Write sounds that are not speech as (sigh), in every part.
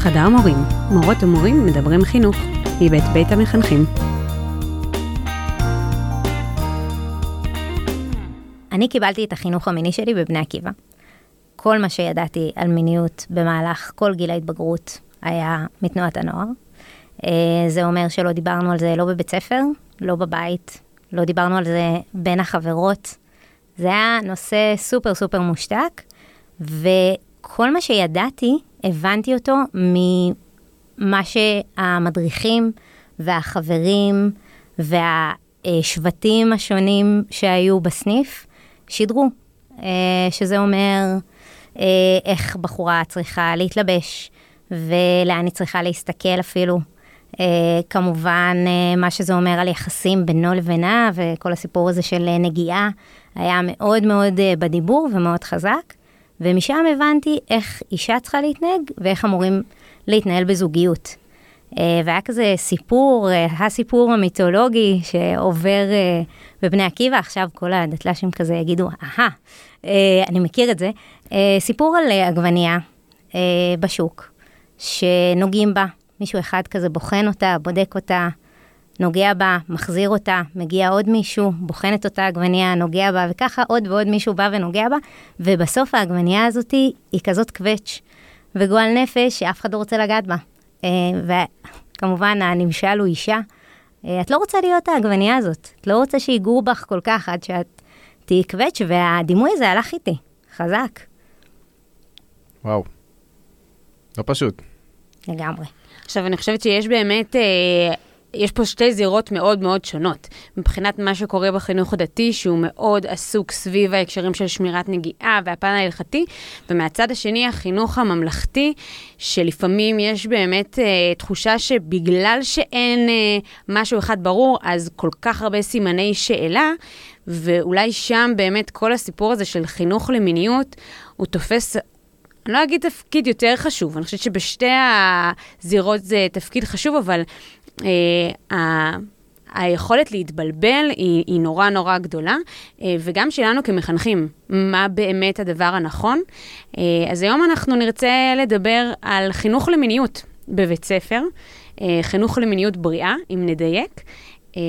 חדר מורים, מורות ומורים מדברים חינוך, מבית בית המחנכים. אני קיבלתי את החינוך המיני שלי בבני עקיבא. כל מה שידעתי על מיניות במהלך כל גיל ההתבגרות היה מתנועת הנוער. אה, זה אומר שלא דיברנו על זה לא בבית ספר, לא בבית, לא דיברנו על זה בין החברות. זה היה נושא סופר סופר מושתק, וכל מה שידעתי, הבנתי אותו ממה שהמדריכים והחברים והשבטים השונים שהיו בסניף שידרו, אה, שזה אומר אה, איך בחורה צריכה להתלבש ולאן היא צריכה להסתכל אפילו. Uh, כמובן, uh, מה שזה אומר על יחסים בינו לבינה, וכל הסיפור הזה של uh, נגיעה, היה מאוד מאוד uh, בדיבור ומאוד חזק. ומשם הבנתי איך אישה צריכה להתנהג ואיך אמורים להתנהל בזוגיות. Uh, והיה כזה סיפור, uh, הסיפור המיתולוגי שעובר uh, בבני עקיבא, עכשיו כל הדתל"שים כזה יגידו, אהה, אני מכיר את זה. סיפור על עגבנייה בשוק, שנוגעים בה. מישהו אחד כזה בוחן אותה, בודק אותה, נוגע בה, מחזיר אותה, מגיע עוד מישהו, בוחן את אותה עגבנייה, נוגע בה, וככה עוד ועוד מישהו בא ונוגע בה, ובסוף העגבנייה הזאת היא כזאת קווץ' וגועל נפש שאף אחד לא רוצה לגעת בה. אה, וכמובן, הנמשל הוא אישה. אה, את לא רוצה להיות העגבנייה הזאת, את לא רוצה שיגעו בך כל כך עד שאת תהיי קווץ', והדימוי הזה הלך איתי, חזק. וואו, לא פשוט. לגמרי. עכשיו, אני חושבת שיש באמת, אה, יש פה שתי זירות מאוד מאוד שונות. מבחינת מה שקורה בחינוך הדתי, שהוא מאוד עסוק סביב ההקשרים של שמירת נגיעה והפן ההלכתי, ומהצד השני, החינוך הממלכתי, שלפעמים יש באמת אה, תחושה שבגלל שאין אה, משהו אחד ברור, אז כל כך הרבה סימני שאלה, ואולי שם באמת כל הסיפור הזה של חינוך למיניות, הוא תופס אני לא אגיד תפקיד יותר חשוב, אני חושבת שבשתי הזירות זה תפקיד חשוב, אבל ה... היכולת להתבלבל היא, היא נורא נורא גדולה, אה, וגם שלנו כמחנכים, מה באמת הדבר הנכון. אה, אז היום אנחנו נרצה לדבר על חינוך למיניות בבית ספר, אה, חינוך למיניות בריאה, אם נדייק. אה,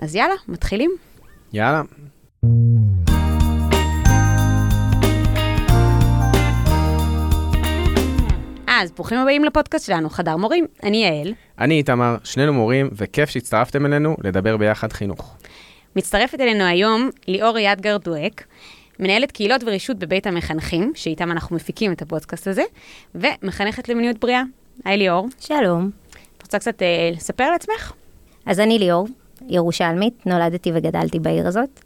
אז יאללה, מתחילים. יאללה. אז ברוכים הבאים לפודקאסט שלנו, חדר מורים. אני יעל. אני איתמר, שנינו מורים, וכיף שהצטרפתם אלינו לדבר ביחד חינוך. מצטרפת אלינו היום ליאור ידגר דואק, מנהלת קהילות ורישות בבית המחנכים, שאיתם אנחנו מפיקים את הפודקאסט הזה, ומחנכת למיניות בריאה. היי ליאור. שלום. את רוצה קצת אה, לספר על עצמך? אז אני ליאור, ירושלמית, נולדתי וגדלתי בעיר הזאת.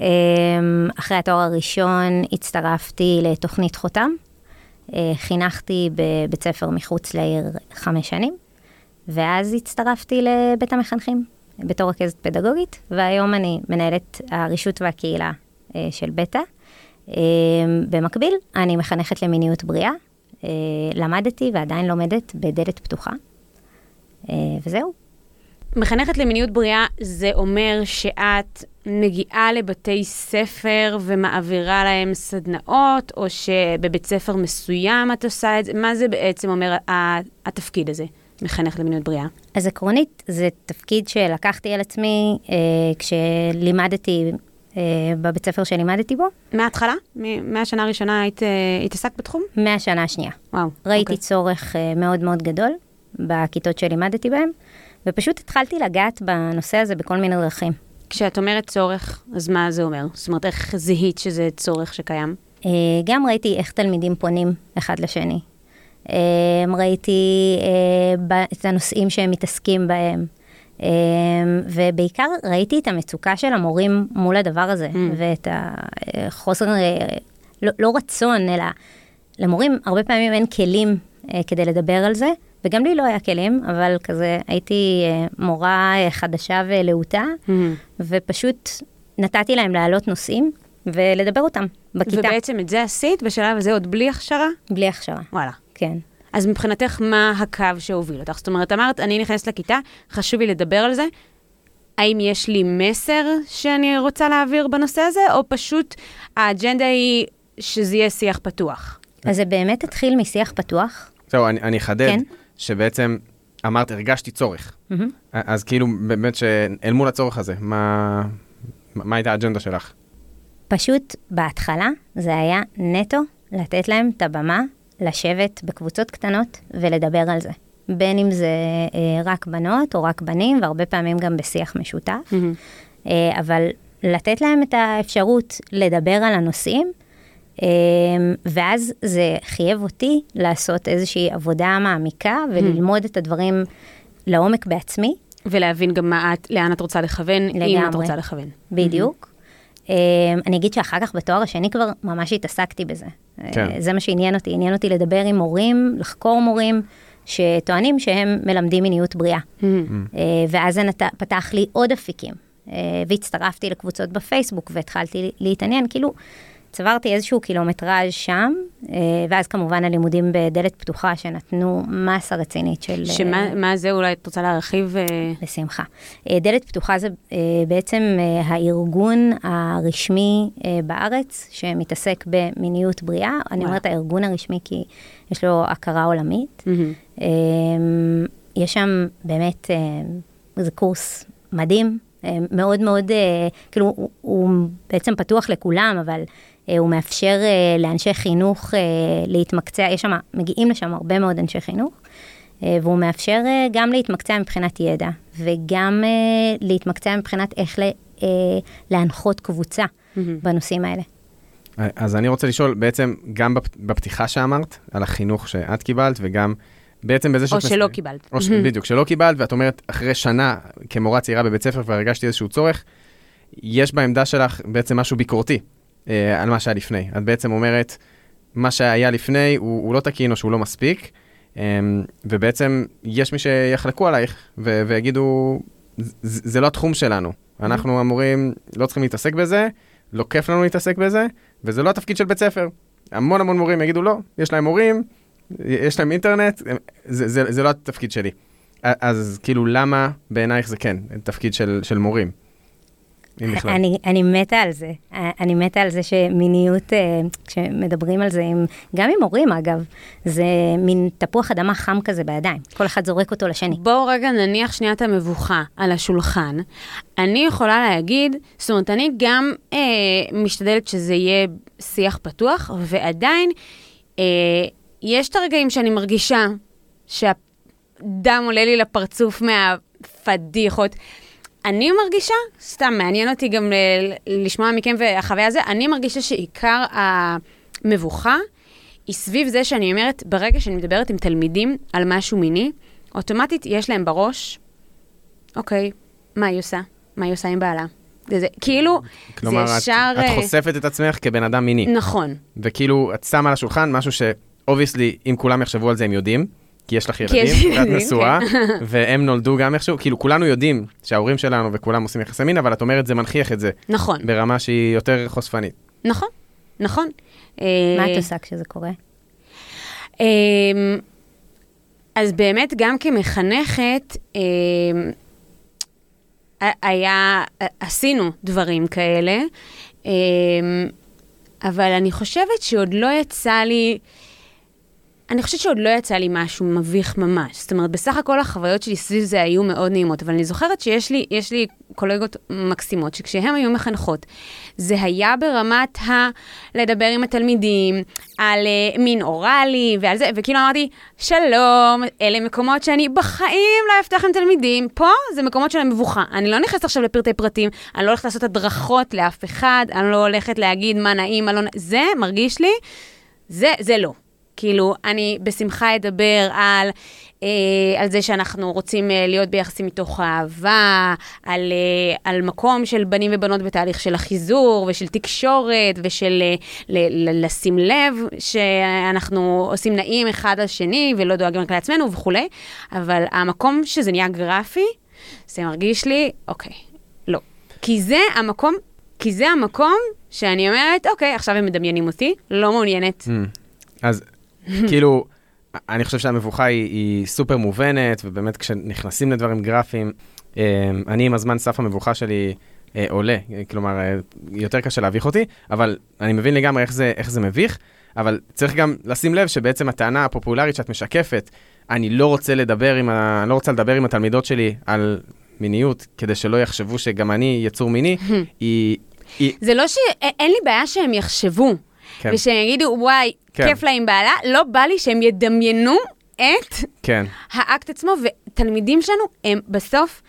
אמ, אחרי התואר הראשון הצטרפתי לתוכנית חותם, חינכתי בבית ספר מחוץ לעיר חמש שנים, ואז הצטרפתי לבית המחנכים בתור רכזת פדגוגית, והיום אני מנהלת הרישות והקהילה אה, של בטא. אה, במקביל, אני מחנכת למיניות בריאה. למדתי ועדיין לומדת בדלת פתוחה, וזהו. מחנכת למיניות בריאה זה אומר שאת מגיעה לבתי ספר ומעבירה להם סדנאות, או שבבית ספר מסוים את עושה את זה? מה זה בעצם אומר התפקיד הזה, מחנכת למיניות בריאה? אז עקרונית, זה תפקיד שלקחתי על עצמי אה, כשלימדתי אה, בבית ספר שלימדתי בו. מההתחלה? מהשנה הראשונה היית אה, התעסקת בתחום? מהשנה השנייה. וואו. ראיתי אוקיי. צורך אה, מאוד מאוד גדול בכיתות שלימדתי בהן. ופשוט התחלתי לגעת בנושא הזה בכל מיני דרכים. כשאת אומרת צורך, אז מה זה אומר? זאת אומרת, איך זיהית שזה צורך שקיים? אה, גם ראיתי איך תלמידים פונים אחד לשני. אה, ראיתי אה, את הנושאים שהם מתעסקים בהם. ובעיקר ראיתי את המצוקה של המורים מול הדבר הזה, mm. ואת החוסר, לא, לא רצון, אלא למורים הרבה פעמים אין כלים כדי לדבר על זה. וגם לי לא היה כלים, אבל כזה הייתי אה, מורה אה, חדשה ולהוטה, mm-hmm. ופשוט נתתי להם להעלות נושאים ולדבר אותם בכיתה. ובעצם את זה עשית בשלב הזה עוד בלי הכשרה? בלי הכשרה. וואלה. כן. אז מבחינתך, מה הקו שהוביל אותך? זאת אומרת, אמרת, אני נכנסת לכיתה, חשוב לי לדבר על זה. האם יש לי מסר שאני רוצה להעביר בנושא הזה, או פשוט האג'נדה היא שזה יהיה שיח פתוח? אז זה באמת התחיל משיח פתוח. זהו, אני אני אחדד, כן. שבעצם אמרת, הרגשתי צורך. מהמם. אז כאילו, באמת שאל מול הצורך הזה, מה מה הייתה האג'נדה שלך? פשוט בהתחלה זה היה נטו לתת להם את הבמה לשבת בקבוצות קטנות ולדבר על זה. בין אם זה אה, רק בנות או רק בנים, והרבה פעמים גם בשיח משותף. אה, אבל לתת להם את האפשרות לדבר על הנושאים, ואז זה חייב אותי לעשות איזושהי עבודה מעמיקה וללמוד את הדברים לעומק בעצמי, ולהבין גם מה את, לאן את רוצה לכוון, אם את לגמרי. רוצה לכוון. בדיוק. אה, אני אגיד שאחר כך בתואר השני כבר ממש התעסקתי בזה. כן. אה, זה מה שעניין אותי, עניין אותי לדבר עם מורים, לחקור מורים שטוענים שהם מלמדים מיניות בריאה. אה, ואז זה נת... פתח לי עוד אפיקים, אה, והצטרפתי לקבוצות בפייסבוק והתחלתי להתעניין, כאילו צברתי איזשהו קילומטראז' שם, אה, ואז כמובן הלימודים בדלת פתוחה שנתנו מסה רצינית של... אה, שמה מה זה, אולי את רוצה להרחיב? אה, בשמחה. דלת פתוחה זה בעצם הארגון הרשמי בארץ שמתעסק במיניות בריאה. אני. אומרת הארגון הרשמי כי יש לו הכרה עולמית. אה, יש שם באמת, זה קורס מדהים, מאוד מאוד, כאילו הוא, הוא בעצם פתוח לכולם, אבל הוא מאפשר אה, לאנשי חינוך אה, להתמקצע, יש שם, מגיעים לשם הרבה מאוד אנשי חינוך. אה, והוא מאפשר אה, גם להתמקצע מבחינת ידע, וגם אה, להתמקצע מבחינת איך ל- אה, להנחות קבוצה בנושאים האלה. אז אני רוצה לשאול, בעצם, גם בפ- בפתיחה שאמרת, על החינוך שאת קיבלת, וגם בעצם בזה שאת... או מס- שלא קיבלת. או ש... בדיוק, שלא קיבלת, ואת אומרת, אחרי שנה כמורה צעירה בבית ספר כבר הרגשתי איזשהו צורך, יש בעמדה שלך בעצם משהו ביקורתי אה, על מה שהיה לפני. את בעצם אומרת, מה שהיה לפני הוא, הוא לא תקין או שהוא לא מספיק, אה, ובעצם יש מי שיחלקו עלייך ו- ויגידו, "ז- זה לא התחום שלנו. אנחנו המורים לא צריכים להתעסק בזה, לא כיף לנו להתעסק בזה, וזה לא התפקיד של בית ספר. המון המון מורים יגידו, לא, יש להם מורים, יש להם אינטרנט, זה, זה, זה לא התפקיד שלי. אז כאילו, למה בעינייך זה כן תפקיד של, של מורים? אם בכלל. אני, אני מתה על זה. אה, אני מתה על זה שמיניות, אה, כשמדברים על זה, עם, גם עם הורים אגב, זה מין תפוח אדמה חם כזה בידיים. כל אחד זורק אותו לשני. בואו רגע נניח שנייה את המבוכה על השולחן. אני יכולה להגיד, זאת אומרת, אני גם אה, משתדלת שזה יהיה שיח פתוח, ועדיין אה, יש את הרגעים שאני מרגישה שהדם עולה לי לפרצוף מהפדיחות. אני מרגישה, סתם מעניין אותי גם ל- לשמוע מכם והחוויה הזה, אני מרגישה שעיקר המבוכה היא סביב זה שאני אומרת, ברגע שאני מדברת עם תלמידים על משהו מיני, אוטומטית יש להם בראש, אוקיי, מה היא עושה? מה היא עושה עם בעלה? זה, זה, כאילו, כלומר, זה את, ישר... את אה, חושפת את עצמך כבן אדם מיני. נכון. וכאילו, את שמה על השולחן משהו שאובייסלי, אם כולם יחשבו על זה, הם יודעים. כי יש לך כי ילדים, ואת נשואה, (laughs) והם נולדו גם איכשהו, כאילו כולנו יודעים שההורים שלנו וכולם עושים יחסי מין, אבל את אומרת זה מנכיח את זה נכון, ברמה שהיא יותר חושפנית. נכון, נכון. מה אה, את עושה כשזה קורה? אמ, אז באמת, גם כמחנכת, אמ, ה- היה, עשינו דברים כאלה, אבל אני חושבת שעוד לא יצא לי, אני חושבת שעוד לא יצא לי משהו מביך ממש. זאת אומרת, בסך הכל החוויות שלי סביב זה היו מאוד נעימות, אבל אני זוכרת שיש לי, יש לי קולגות מקסימות, שכשהן היו מחנכות, זה היה ברמת ה... לדבר עם התלמידים על uh, מין אוראלי ועל זה, וכאילו אמרתי, שלום, אלה מקומות שאני בחיים לא אפתח עם תלמידים, פה זה מקומות של המבוכה. אני לא נכנסת עכשיו לפרטי פרטים, אני לא הולכת לעשות הדרכות לאף אחד, אני לא הולכת להגיד מה נעים, מה לא נעים, זה מרגיש לי, זה, זה לא. כאילו, אני בשמחה אדבר על, אה, על זה שאנחנו רוצים אה, להיות ביחסים מתוך אהבה, על, אה, על מקום של בנים ובנות בתהליך של החיזור ושל תקשורת ושל אה, ל, ל, לשים לב שאנחנו עושים נעים אחד על שני ולא דואגים רק לעצמנו וכולי, אבל המקום שזה נהיה גרפי, זה מרגיש לי, אוקיי, לא. כי זה המקום, כי זה המקום שאני אומרת, אוקיי, עכשיו הם מדמיינים אותי, לא מעוניינת. אז (laughs) כאילו, אני חושב שהמבוכה היא, היא סופר מובנת, ובאמת כשנכנסים לדברים גרפיים, אה, אני עם הזמן סף המבוכה שלי אה, עולה, כלומר, אה, יותר קשה להביך אותי, אבל אני מבין לגמרי איך זה, איך זה מביך. אבל צריך גם לשים לב שבעצם הטענה הפופולרית שאת משקפת, אני לא רוצה לדבר עם, ה... אני לא רוצה לדבר עם התלמידות שלי על מיניות, כדי שלא יחשבו שגם אני יצור מיני, (laughs) היא... היא... זה לא שאין לי בעיה שהם יחשבו, כן. ושהם יגידו, וואי, כן. כיף לה עם בעלה, לא בא לי שהם ידמיינו את כן, האקט עצמו, ותלמידים שלנו הם בסוף,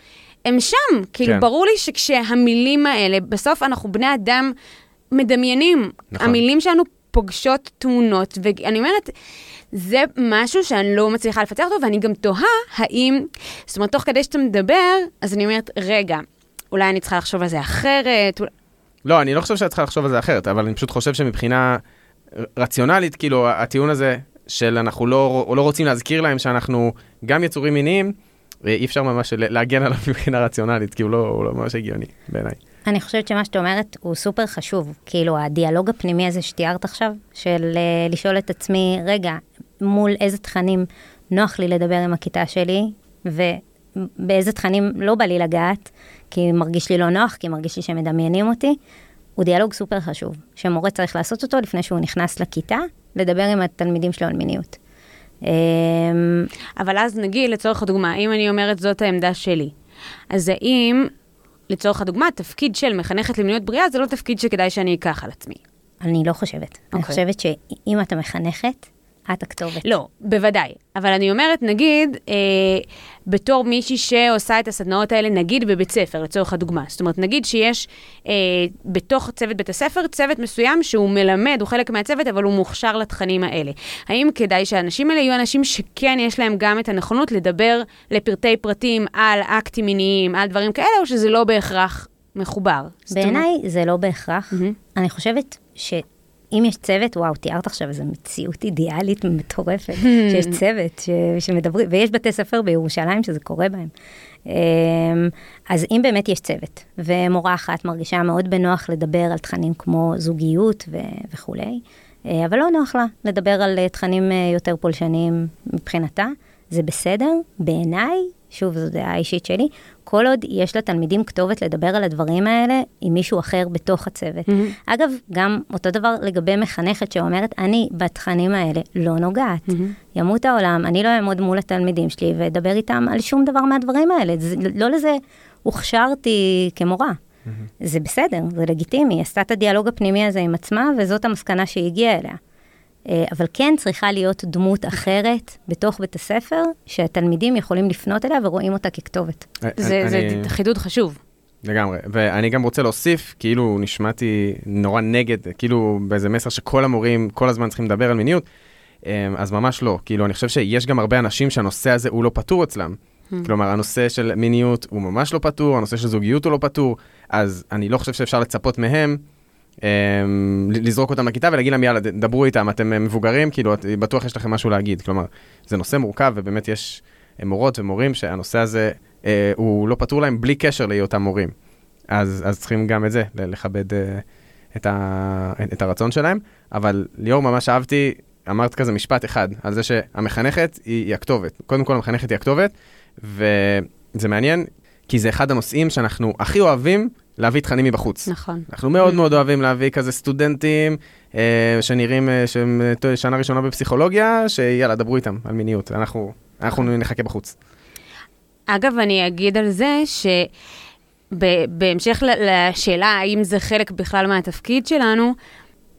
הם שם. כאילו, כן. ברור לי שכשהמילים האלה, בסוף אנחנו בני אדם מדמיינים. נכון. המילים שלנו פוגשות תמונות, ואני אומרת, זה משהו שאני לא מצליחה לפצח אותו, ואני גם תוהה האם, זאת אומרת, תוך כדי שאתה מדבר, אז אני אומרת, רגע, אולי אני צריכה לחשוב על זה אחרת, אולי... לא, אני לא חושב שאת צריכה לחשוב על זה אחרת, אבל אני פשוט חושב שמבחינה רציונלית, כאילו, הטיעון הזה של אנחנו לא, לא רוצים להזכיר להם שאנחנו גם יצורים מיניים, אה, אי אפשר ממש להגן עליו (laughs) מבחינה רציונלית, כי הוא לא, הוא לא ממש הגיוני בעיניי. אני חושבת שמה שאת אומרת הוא סופר חשוב. כאילו, הדיאלוג הפנימי הזה שתיארת עכשיו, של uh, לשאול את עצמי, רגע, מול איזה תכנים נוח לי לדבר עם הכיתה שלי, ובאיזה תכנים לא בא לי לגעת, כי מרגיש לי לא נוח, כי מרגיש לי שהם מדמיינים אותי, הוא דיאלוג סופר חשוב, שמורה צריך לעשות אותו לפני שהוא נכנס לכיתה, לדבר עם התלמידים שלו על מיניות. אמ, אבל אז נגיד, לצורך הדוגמה, אם אני אומרת זאת העמדה שלי, אז האם, לצורך הדוגמה, התפקיד של מחנכת למיניות בריאה זה לא תפקיד שכדאי שאני אקח על עצמי. אני לא חושבת. אני אוקיי. חושבת שאם אתה מחנכת, את הכתובת. לא, בוודאי. אבל אני אומרת, נגיד, אה, בתור מישהי שעושה את הסדנאות האלה, נגיד בבית ספר, לצורך הדוגמה. זאת אומרת, נגיד שיש אה, בתוך צוות בית הספר צוות מסוים שהוא מלמד, הוא חלק מהצוות, אבל הוא מוכשר לתכנים האלה. האם כדאי שהאנשים האלה יהיו אנשים שכן יש להם גם את הנכונות לדבר לפרטי פרטים על אקטים מיניים, על דברים כאלה, או שזה לא בהכרח מחובר? אומרת- בעיניי זה לא בהכרח. מהמם. אני חושבת שאם יש צוות, וואו, תיארת עכשיו איזו מציאות אידיאלית מטורפת, (laughs) שיש צוות ש... שמדברים, ויש בתי ספר בירושלים שזה קורה בהם. אמ, אז אם באמת יש צוות, ומורה אחת מרגישה מאוד בנוח לדבר על תכנים כמו זוגיות ו... וכולי, אה, אבל לא נוח לה לדבר על אה, תכנים אה, יותר פולשניים מבחינתה, זה בסדר, בעיניי, שוב, זו דעה אישית שלי, כל עוד יש לתלמידים כתובת לדבר על הדברים האלה עם מישהו אחר בתוך הצוות. מהמם. אגב, גם אותו דבר לגבי מחנכת שאומרת, אני בתכנים האלה לא נוגעת. ימות העולם, אני לא אעמוד מול התלמידים שלי ואדבר איתם על שום דבר מהדברים האלה. זה, לא לזה הוכשרתי כמורה. זה בסדר, זה לגיטימי, עשתה את הדיאלוג הפנימי הזה עם עצמה, וזאת המסקנה שהיא הגיעה אליה. אה, אבל כן צריכה להיות דמות אחרת בתוך בית הספר, שהתלמידים יכולים לפנות אליה ורואים אותה ככתובת. זה, אני- זה חידוד חשוב. לגמרי, ואני גם רוצה להוסיף, כאילו נשמעתי נורא נגד, כאילו באיזה מסר שכל המורים כל הזמן צריכים לדבר על מיניות, אז ממש לא. כאילו, אני חושב שיש גם הרבה אנשים שהנושא הזה הוא לא פתור אצלם. כלומר, הנושא של מיניות הוא ממש לא פתור, הנושא של זוגיות הוא לא פתור, אז אני לא חושב שאפשר לצפות מהם לזרוק אותם לכיתה ולהגיד להם, יאללה, דברו איתם, אתם אה, מבוגרים, כאילו, בטוח יש לכם משהו להגיד. כלומר, זה נושא מורכב, ובאמת יש אה, מורות ומורים שהנושא הזה אה, הוא לא פתור להם בלי קשר להיותם מורים. אז, אז צריכים גם את זה, לכבד אה, את, ה, את הרצון שלהם. אבל ליאור, ממש אהבתי, אמרת כזה משפט אחד, על זה שהמחנכת היא, היא הכתובת. קודם כל, המחנכת היא הכתובת, וזה מעניין, כי זה אחד הנושאים שאנחנו הכי אוהבים להביא תכנים מבחוץ. נכון. אנחנו מאוד מאוד אוהבים להביא כזה סטודנטים אה, שנראים אה, שהם אה, שנה ראשונה בפסיכולוגיה, שיאללה, דברו איתם על מיניות. אנחנו, אנחנו נחכה בחוץ. אגב, אני אגיד על זה שבהמשך לשאלה האם זה חלק בכלל מהתפקיד שלנו,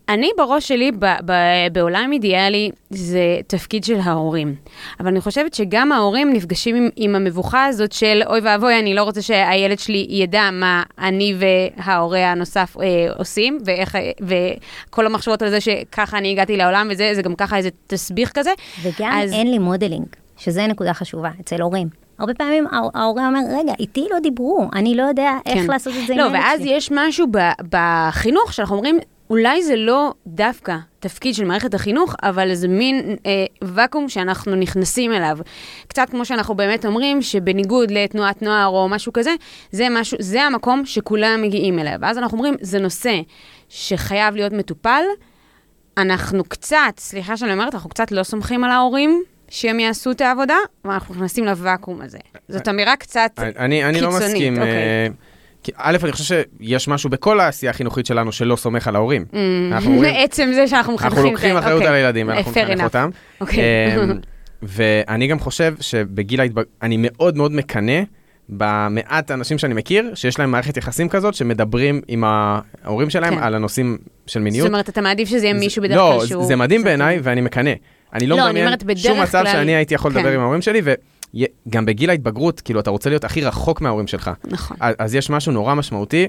אני בראש שלי, ב- ב- בעולם אידיאלי, זה תפקיד של ההורים. אבל אני חושבת שגם ההורים נפגשים עם, עם המבוכה הזאת של אוי ואבוי, אני לא רוצה שהילד שלי ידע מה אני וההורה הנוסף אה, עושים, ואיך, וכל המחשבות על זה שככה אני הגעתי לעולם, וזה זה גם ככה איזה תסביך כזה. וגם אז-. אין לי מודלינג, שזה נקודה חשובה אצל הורים. הרבה פעמים ההור- ההורה אומר, רגע, איתי לא דיברו, אני לא יודע איך כן. לעשות את זה עם לא, ואז שלי. יש משהו בחינוך שאנחנו אומרים, אולי זה לא דווקא תפקיד של מערכת החינוך, אבל זה מין אה, ואקום שאנחנו נכנסים אליו. קצת כמו שאנחנו באמת אומרים, שבניגוד לתנועת נוער או משהו כזה, זה, משהו, זה המקום שכולם מגיעים אליו. ואז אנחנו אומרים, זה נושא שחייב להיות מטופל. אנחנו קצת, סליחה שאני אומרת, אנחנו קצת לא סומכים על ההורים. שהם יעשו את העבודה, ואנחנו נכנסים לוואקום הזה. זאת אמירה קצת אני, אני לא קיצונית, מסכים, אוקיי. כי א', אני חושב שיש משהו בכל העשייה החינוכית שלנו שלא סומך על ההורים. אנחנו אומרים- (laughs) מעצם זה שאנחנו מחנכים. אנחנו לוקחים אחריות אוקיי. על הילדים, ואנחנו נחנך enough. אותם. אוקיי. אמ, (laughs) ואני גם חושב שבגיל ההתבגרות, אני מאוד מאוד מקנא במעט האנשים שאני מכיר, שיש להם מערכת יחסים כזאת, שמדברים עם ההורים שלהם כן. על הנושאים של זאת מיניות. אומרת, אתה מעדיף שזה יהיה מישהו בדרך לא, כלל שהוא... זה מדהים בעיניי, ואני מקנא. אני לא לא, מדמיין שום מצב שאני הייתי יכול לדבר כן. עם ההורים שלי, וגם בגיל ההתבגרות, כאילו, אתה רוצה להיות הכי רחוק מההורים שלך. נכון. אז, אז יש משהו נורא משמעותי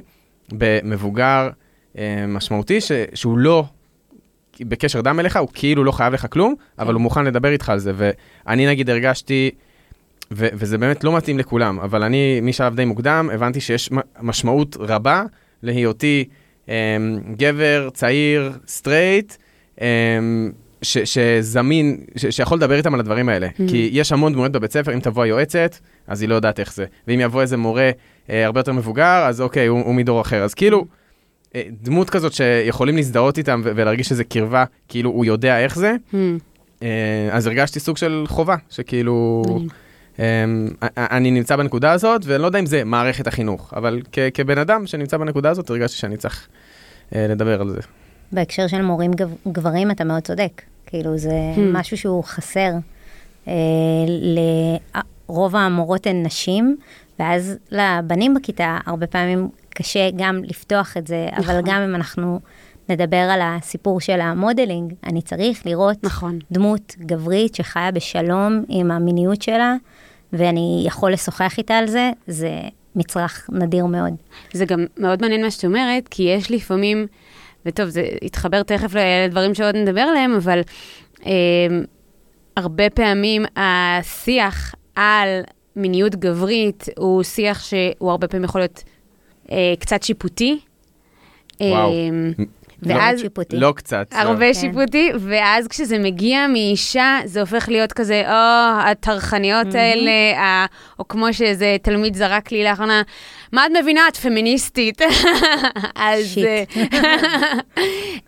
במבוגר אה, משמעותי, ש, שהוא לא בקשר דם אליך, הוא כאילו לא חייב לך כלום, אבל הוא מוכן לדבר איתך על זה. ואני נגיד הרגשתי, ו, וזה באמת לא מתאים לכולם, אבל אני משלב די מוקדם הבנתי שיש משמעות רבה להיותי אה, גבר, צעיר, סטרייט, אה, ש, שזמין, ש, שיכול לדבר איתם על הדברים האלה. Mm-hmm. כי יש המון דמויות בבית ספר, אם תבוא היועצת, אז היא לא יודעת איך זה. ואם יבוא איזה מורה אה, הרבה יותר מבוגר, אז אוקיי, הוא, הוא מדור אחר. אז כאילו, אה, דמות כזאת שיכולים להזדהות איתם ו- ולהרגיש איזה קרבה, כאילו הוא יודע איך זה, Hmm. אה, אז הרגשתי סוג של חובה, שכאילו... אה, אני נמצא בנקודה הזאת, ואני לא יודע אם זה מערכת החינוך, אבל כ- כבן אדם שנמצא בנקודה הזאת, הרגשתי שאני צריך אה, לדבר על זה. בהקשר של מורים גב- גברים, אתה מאוד צודק. כאילו, זה Hmm. משהו שהוא חסר. אה, לרוב המורות הן נשים, ואז לבנים בכיתה הרבה פעמים קשה גם לפתוח את זה, אבל נכון. גם אם אנחנו נדבר על הסיפור של המודלינג, אני צריך לראות נכון. דמות גברית שחיה בשלום עם המיניות שלה, ואני יכול לשוחח איתה על זה, זה מצרך נדיר מאוד. זה גם מאוד מעניין מה שאת אומרת, כי יש לפעמים, וטוב, זה יתחבר תכף לדברים שעוד נדבר עליהם, אבל אה, הרבה פעמים השיח על מיניות גברית הוא שיח שהוא הרבה פעמים יכול להיות אה, קצת שיפוטי. וואו. אה, ואז... לא, שיפוטי. לא קצת. הרבה כן. שיפוטי, ואז כשזה מגיע מאישה, זה הופך להיות כזה, או, הטרחניות האלה, ה- או כמו שאיזה תלמיד זרק לי לאחרונה, מה את מבינה? את פמיניסטית. (laughs) אז, שיט. (laughs)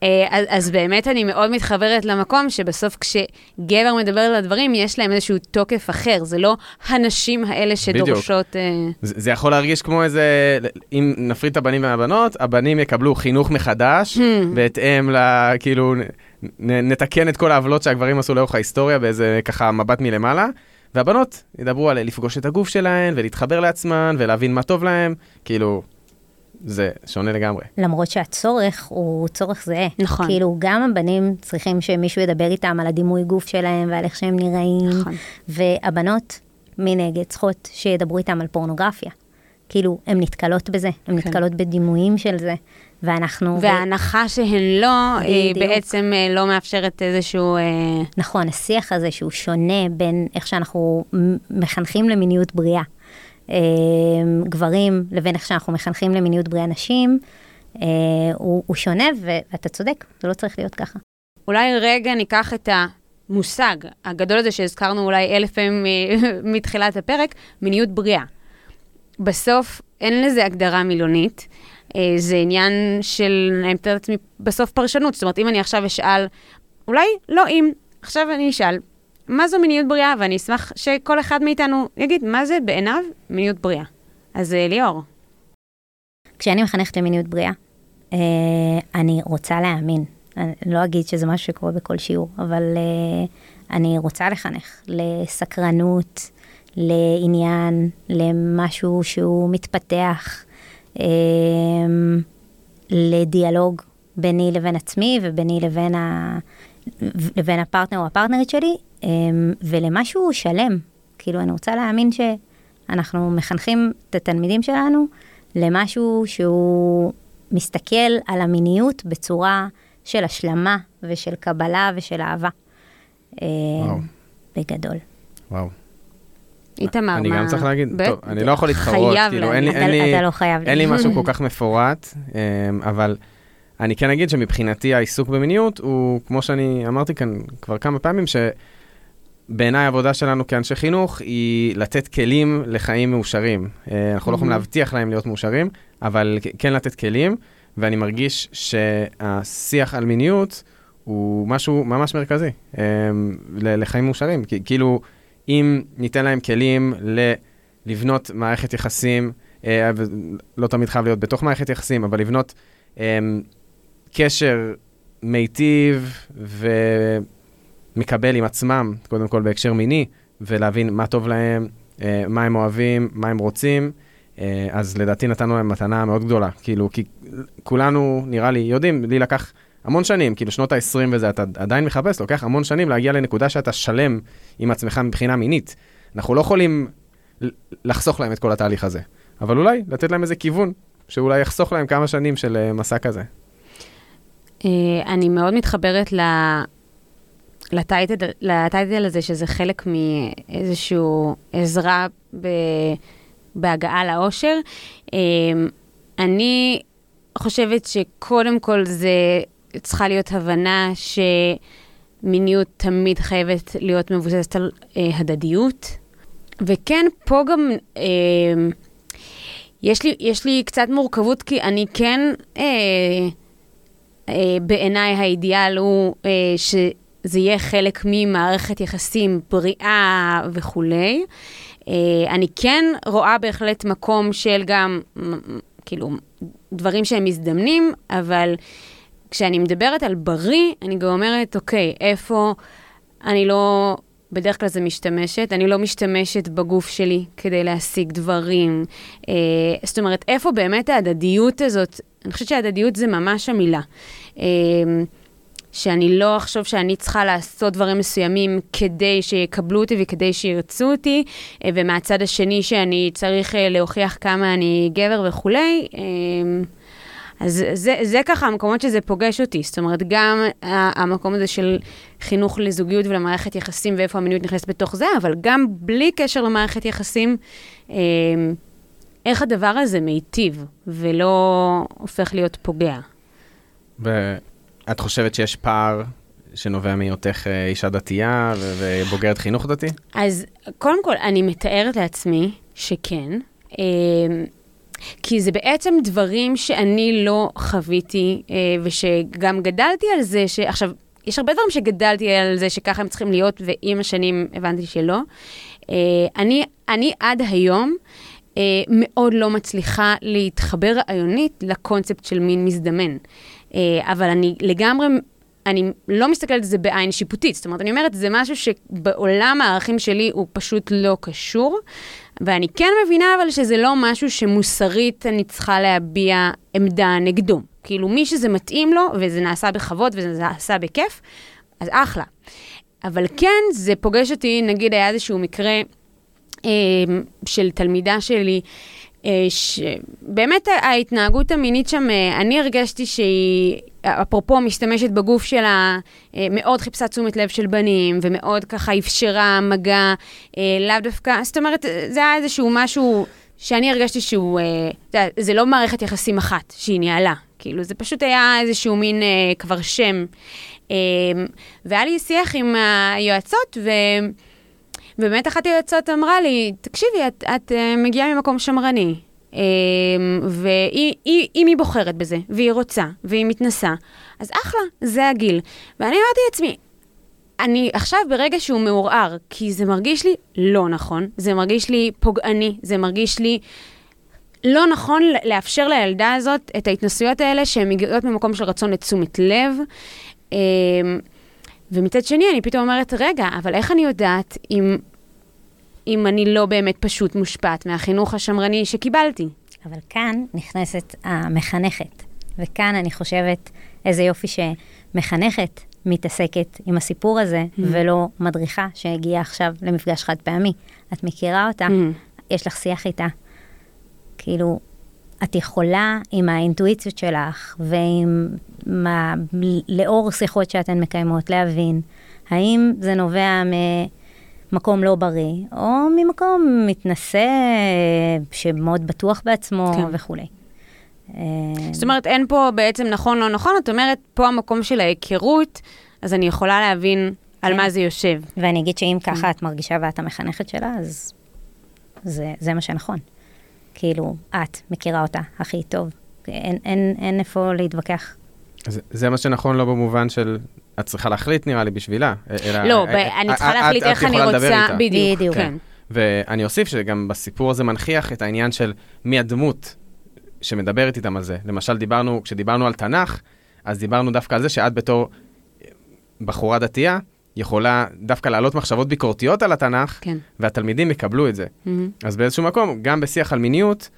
אה, אז, אז באמת אני מאוד מתחברת למקום שבסוף כשגבר מדבר על הדברים, יש להם איזשהו תוקף אחר, זה לא הנשים האלה שדורשות... אה, זה, זה יכול להרגיש כמו איזה, אם נפריד את הבנים מהבנות, הבנים יקבלו חינוך מחדש, בהתאם ל... כאילו, נ, נ- נתקן את כל העוולות שהגברים עשו לאורך ההיסטוריה באיזה ככה מבט מלמעלה, והבנות ידברו על לפגוש את הגוף שלהן, ולהתחבר לעצמן, ולהבין מה טוב להן, כאילו, זה שונה לגמרי. למרות שהצורך הוא צורך זהה. נכון. כאילו, גם הבנים צריכים שמישהו ידבר איתם על הדימוי גוף שלהם ועל איך שהם נראים, נכון. והבנות מנגד צריכות שידברו איתם על פורנוגרפיה. כאילו, הן נתקלות בזה, הן כן. נתקלות בדימויים של זה, ואנחנו... וההנחה שהן לא, היא בדיוק. בעצם אה, לא מאפשרת איזשהו... אה, נכון, השיח הזה שהוא שונה בין איך שאנחנו מחנכים למיניות בריאה, אה, גברים, לבין איך שאנחנו מחנכים למיניות בריאה נשים, אה, הוא, הוא שונה, ואתה צודק, זה לא צריך להיות ככה. אולי רגע ניקח את המושג הגדול הזה שהזכרנו אולי אלף פעמים (laughs) מתחילת הפרק, מיניות בריאה. בסוף אין לזה הגדרה מילונית, אה, זה עניין של, אני מתארת לעצמי, בסוף פרשנות. זאת אומרת, אם אני עכשיו אשאל, אולי לא אם, עכשיו אני אשאל, מה זו מיניות בריאה? ואני אשמח שכל אחד מאיתנו יגיד, מה זה בעיניו מיניות בריאה. אז אה, ליאור. כשאני מחנכת למיניות בריאה, אה, אני רוצה להאמין. אני לא אגיד שזה משהו שקורה בכל שיעור, אבל אה, אני רוצה לחנך לסקרנות, לעניין, למשהו שהוא מתפתח, אה, לדיאלוג ביני לבין עצמי וביני לבין, ה... לבין הפרטנר או הפרטנרית שלי, אה, ולמשהו שלם. כאילו, אני רוצה להאמין שאנחנו מחנכים את התלמידים שלנו למשהו שהוא מסתכל על המיניות בצורה של השלמה ושל קבלה ושל אהבה. אה, וואו. בגדול. וואו. איתמר, מה... אני גם צריך להגיד, טוב, אני לא יכול להתחרות, כאילו, אין לי. אין לי, אתה לא חייב. אין לי משהו כל כך מפורט, אמ, אבל אני כן אגיד שמבחינתי העיסוק במיניות הוא, כמו שאני אמרתי כאן כבר כמה פעמים, שבעיניי העבודה שלנו כאנשי חינוך היא לתת כלים לחיים מאושרים. אה, אנחנו לא יכולים להבטיח להם להיות מאושרים, אבל כן לתת כלים, ואני מרגיש שהשיח על מיניות הוא משהו ממש מרכזי אמ, לחיים מאושרים. כאילו, אם ניתן להם כלים ל... לבנות מערכת יחסים אה, ולא תמיד חייב להיות בתוך מערכת יחסים, אבל לבנות אה, קשר מיטיב ומקבל עם עצמם, קודם כל בהקשר מיני, ולהבין מה טוב להם, אה, מה הם אוהבים, מה הם רוצים. אה, אז לדעתי נתנו להם מתנה מאוד גדולה. כאילו, כי כולנו, נראה לי, יודעים, לי לקח המון שנים, כאילו שנות ה-20 וזה, אתה עדיין מחפש, לוקח המון שנים להגיע לנקודה שאתה שלם עם עצמך מבחינה מינית. אנחנו לא יכולים לחסוך להם את כל התהליך הזה, אבל אולי לתת להם איזה כיוון, שאולי יחסוך להם כמה שנים של אה, מסע כזה. אה, אני מאוד מתחברת ל... לטייטל, לטייטל הזה, שזה חלק מאיזושהי עזרה ב, בהגעה לאושר. אה, אני חושבת שקודם כל זה צריכה להיות הבנה שמיניות תמיד חייבת להיות מבוססת על אה, הדדיות. וכן, פה גם אה, יש, לי, יש לי קצת מורכבות, כי אני כן, אה, אה, בעיניי האידיאל הוא אה, שזה יהיה חלק ממערכת יחסים בריאה וכולי. אה, אני כן רואה בהחלט מקום של גם, כאילו, דברים שהם מזדמנים, אבל כשאני מדברת על בריא, אני גם אומרת, אוקיי, איפה אני לא, בדרך כלל זה משתמשת, אני לא משתמשת בגוף שלי כדי להשיג דברים. אה, זאת אומרת, איפה באמת ההדדיות הזאת, אני חושבת שההדדיות זה ממש המילה. אה, שאני לא אחשוב שאני צריכה לעשות דברים מסוימים כדי שיקבלו אותי וכדי שירצו אותי, אה, ומהצד השני שאני צריך אה, להוכיח כמה אני גבר וכולי. אז זה, זה ככה המקומות שזה פוגש אותי. זאת אומרת, גם המקום הזה של חינוך לזוגיות ולמערכת יחסים ואיפה המיניות נכנסת בתוך זה, אבל גם בלי קשר למערכת יחסים, איך הדבר הזה מיטיב ולא הופך להיות פוגע. את חושבת שיש פער שנובע מהיותך אה, אישה דתייה ובוגרת חינוך דתי? אז קודם כל, אני מתארת לעצמי שכן. כי זה בעצם דברים שאני לא חוויתי, אה, ושגם גדלתי על זה, ש... עכשיו, יש הרבה דברים שגדלתי על זה שככה הם צריכים להיות, ועם השנים הבנתי שלא. אה, אני, אני עד היום מאוד לא מצליחה להתחבר רעיונית לקונספט של מין מזדמן. אה, אבל אני לגמרי, אני לא מסתכלת על זה בעין שיפוטית. זאת אומרת, אני אומרת, זה משהו שבעולם הערכים שלי הוא פשוט לא קשור. ואני כן מבינה אבל שזה לא משהו שמוסרית אני צריכה להביע עמדה נגדו. כאילו, מי שזה מתאים לו, וזה נעשה בכבוד וזה נעשה בכיף, אז אחלה. אבל כן, זה פוגש אותי, נגיד היה איזשהו מקרה אה, של תלמידה שלי, אה, שבאמת ההתנהגות המינית שם, אה, אני הרגשתי שהיא, אפרופו משתמשת בגוף שלה, אה, מאוד חיפשה תשומת לב של בנים, ומאוד ככה אפשרה מגע, לאו דווקא, זאת אומרת, זה היה איזשהו משהו שאני הרגשתי שהוא, זה לא מערכת יחסים אחת שהיא ניהלה, כאילו, זה פשוט היה איזשהו מין כבר שם. והיה לי שיח עם היועצות, ו... ובאמת אחת היועצות אמרה לי, תקשיבי, את, את uh, מגיעה ממקום שמרני, um, ואם היא בוחרת בזה, והיא רוצה, והיא מתנסה, אז אחלה, זה הגיל. ואני אמרתי לעצמי, אני עכשיו ברגע שהוא מעורער, כי זה מרגיש לי לא נכון, זה מרגיש לי פוגעני, זה מרגיש לי לא נכון לאפשר לילדה הזאת את ההתנסויות האלה שהן מגיעות ממקום של רצון לתשומת לב. Um, ומצד שני, אני פתאום אומרת, רגע, אבל איך אני יודעת אם, אם אני לא באמת פשוט מושפעת מהחינוך השמרני שקיבלתי? אבל כאן נכנסת המחנכת, וכאן אני חושבת איזה יופי שמחנכת מתעסקת עם הסיפור הזה, mm-hmm. ולא מדריכה שהגיעה עכשיו למפגש חד פעמי. את מכירה אותה, mm-hmm. יש לך שיח איתה. כאילו, את יכולה עם האינטואיציות שלך ועם מה, לאור שיחות שאתן מקיימות להבין האם זה נובע ממקום לא בריא או ממקום מתנשא שמאוד בטוח בעצמו כן. וכולי. אה, זאת אומרת, אין פה בעצם נכון לא נכון, את אומרת, פה המקום של ההיכרות, אז אני יכולה להבין על כן. מה זה יושב. ואני אגיד שאם ככה את מרגישה ואת המחנכת שלה, אז זה, זה מה שנכון. כאילו, את מכירה אותה הכי טוב. אין, אין, אין איפה להתווכח. זה, זה מה שנכון לא במובן של את צריכה להחליט, נראה לי, בשבילה. אלא, לא, ב- אני צריכה להחליט איך אני רוצה, בדיוק. בדיוק. כן. ואני אוסיף שגם בסיפור הזה מנכיח את העניין של מי הדמות שמדברת איתם על זה. למשל, דיברנו, כשדיברנו על תנ"ך, אז דיברנו דווקא על זה שאת בתור בחורה דתייה, יכולה דווקא להעלות מחשבות ביקורתיות על התנ"ך, כן. והתלמידים יקבלו את זה. Mm-hmm. אז באיזשהו מקום, גם בשיח על מיניות,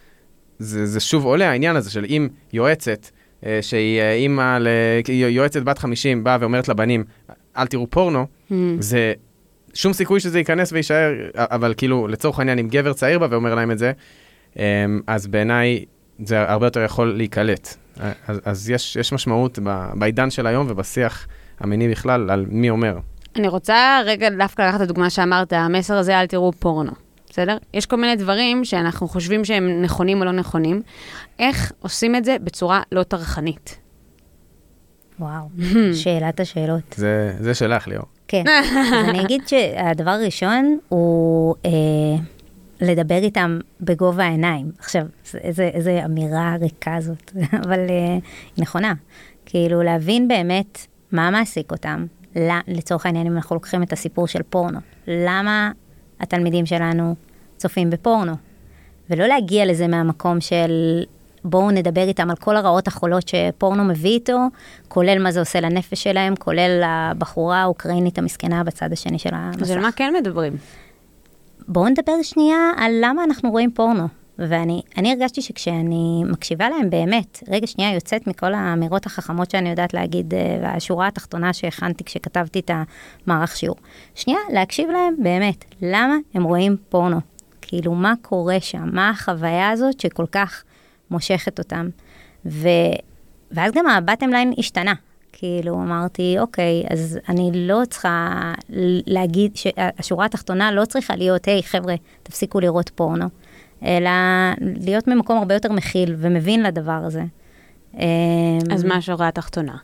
זה, זה שוב עולה העניין הזה של אם יועצת, אה, שהיא אה, אימא, ל... יועצת בת 50, באה ואומרת לבנים, אל תראו פורנו, Mm-hmm. זה שום סיכוי שזה ייכנס ויישאר, אבל כאילו, לצורך העניין, אם גבר צעיר בא ואומר להם את זה, אמ, אז בעיניי זה הרבה יותר יכול להיקלט. אז, אז יש, יש משמעות בעידן של היום ובשיח המיני בכלל על מי אומר. אני רוצה רגע דווקא לקחת את הדוגמה שאמרת, המסר הזה, אל תראו פורנו, בסדר? יש כל מיני דברים שאנחנו חושבים שהם נכונים או לא נכונים. איך עושים את זה בצורה לא טרחנית? וואו, שאלת השאלות. זה, זה שלך, ליאור. כן, אז אני אגיד שהדבר הראשון הוא אה, לדבר איתם בגובה העיניים. עכשיו, זה- איזה, איזה אמירה ריקה זאת, (laughs) אבל אה, היא נכונה. כאילו, להבין באמת מה מעסיק אותם. ל- לצורך העניין, אם אנחנו לוקחים את הסיפור של פורנו, למה התלמידים שלנו צופים בפורנו? ולא להגיע לזה מהמקום של בואו נדבר איתם על כל הרעות החולות שפורנו מביא איתו, כולל מה זה עושה לנפש שלהם, כולל הבחורה האוקראינית המסכנה בצד השני של המסך. אז על מה כן מדברים? בואו נדבר שנייה על למה אנחנו רואים פורנו. ואני אני הרגשתי שכשאני מקשיבה להם באמת, רגע שנייה יוצאת מכל האמירות החכמות שאני יודעת להגיד, אה, והשורה התחתונה שהכנתי כשכתבתי את המערך שיעור. שנייה, להקשיב להם באמת, למה הם רואים פורנו? כאילו, מה קורה שם? מה החוויה הזאת שכל כך מושכת אותם? ו... ואז גם הבטם ליין השתנה. כאילו, אמרתי, אוקיי, אז אני לא צריכה להגיד, שהשורה התחתונה לא צריכה להיות, היי, חבר'ה, תפסיקו לראות פורנו, אלא להיות ממקום הרבה יותר מכיל ומבין לדבר הזה. אז מה השורה התחתונה?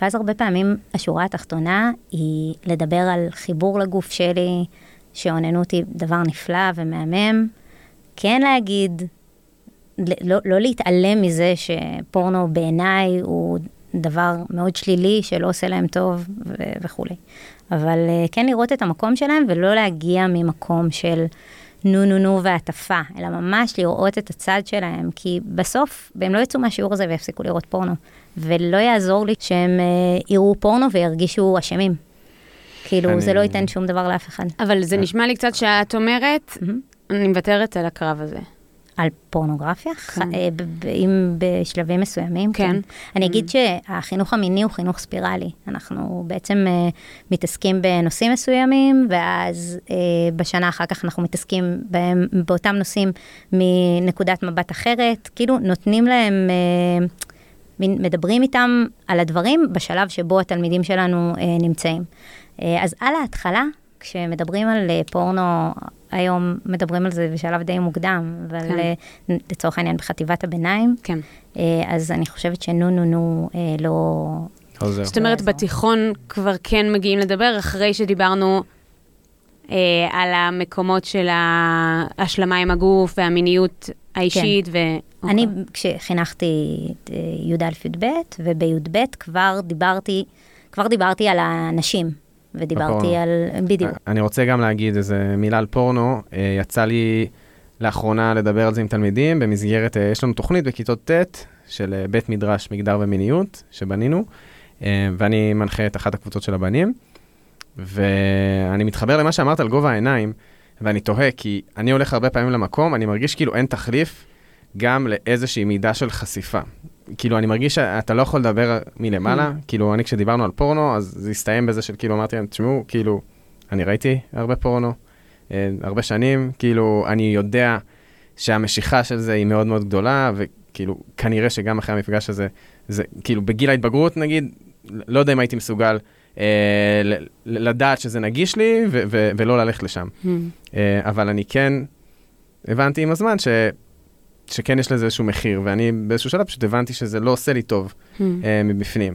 ואז הרבה פעמים השורה התחתונה היא לדבר על חיבור לגוף שלי, שאוננות היא דבר נפלא ומהמם. כן להגיד, לא, לא להתעלם מזה שפורנו בעיניי הוא דבר מאוד שלילי, שלא עושה להם טוב ו- וכולי. אבל אה, כן לראות את המקום שלהם ולא להגיע ממקום של נו נו נו והטפה, אלא ממש לראות את הצד שלהם, כי בסוף הם לא יצאו מהשיעור הזה ויפסיקו לראות פורנו. ולא יעזור לי שהם אה, יראו פורנו וירגישו אשמים. כאילו, אני- זה לא ייתן שום דבר לאף אחד. אבל זה נשמע לי קצת שאת אומרת, אני מוותרת על הקרב הזה. על פורנוגרפיה, כן. אה, אם בשלבים מסוימים, כן. כן. אני אגיד שהחינוך המיני הוא חינוך ספירלי. אנחנו בעצם אה, מתעסקים בנושאים מסוימים, ואז אה, בשנה אחר כך אנחנו מתעסקים בהם, באותם נושאים מנקודת מבט אחרת, כאילו נותנים להם, מין- מדברים איתם על הדברים בשלב שבו התלמידים שלנו אה, נמצאים. אה, אז על ההתחלה, כשמדברים על אה, פורנו, היום מדברים על זה בשלב די מוקדם, אבל כן. אה, לצורך העניין בחטיבת הביניים, כן. אה, אז אני חושבת שנו נו נו אה, לא... עוזר. זאת אומרת. בתיכון כבר כן מגיעים לדבר, אחרי שדיברנו אה, על המקומות של ההשלמה עם הגוף והמיניות האישית. ו... אני, אוקיי. כשחינכתי את י"א-י"ב, ובי"ב כבר דיברתי, כבר דיברתי על הנשים, ודיברתי בפורנו. על... בדיוק. אני רוצה גם להגיד איזה מילה על פורנו. אה, יצא לי לאחרונה לדבר על זה עם תלמידים במסגרת, אה, יש לנו תוכנית בכיתות ט' של אה, בית מדרש מגדר ומיניות שבנינו, ואני מנחה את אחת הקבוצות של הבנים. ואני מתחבר למה שאמרת על גובה העיניים, ואני תוהה, כי אני הולך הרבה פעמים למקום, אני מרגיש כאילו אין תחליף גם לאיזושהי מידה של חשיפה. כאילו, אני מרגיש שאתה לא יכול לדבר מלמעלה, כאילו, אני כשדיברנו על פורנו, אז זה הסתיים בזה של כאילו, אמרתי להם, תשמעו, כאילו, אני ראיתי הרבה פורנו, אה, הרבה שנים, כאילו, אני יודע שהמשיכה של זה היא מאוד מאוד גדולה, וכאילו, כנראה שגם אחרי המפגש הזה, זה כאילו, בגיל ההתבגרות, נגיד, לא יודע אם הייתי מסוגל אה, לדעת שזה נגיש לי, ו- ו- ולא ללכת לשם. Hmm. אה, אבל אני כן הבנתי עם הזמן ש... שכן יש לזה איזשהו מחיר, ואני באיזשהו שלב פשוט הבנתי שזה לא עושה לי טוב Hmm. אה, מבפנים.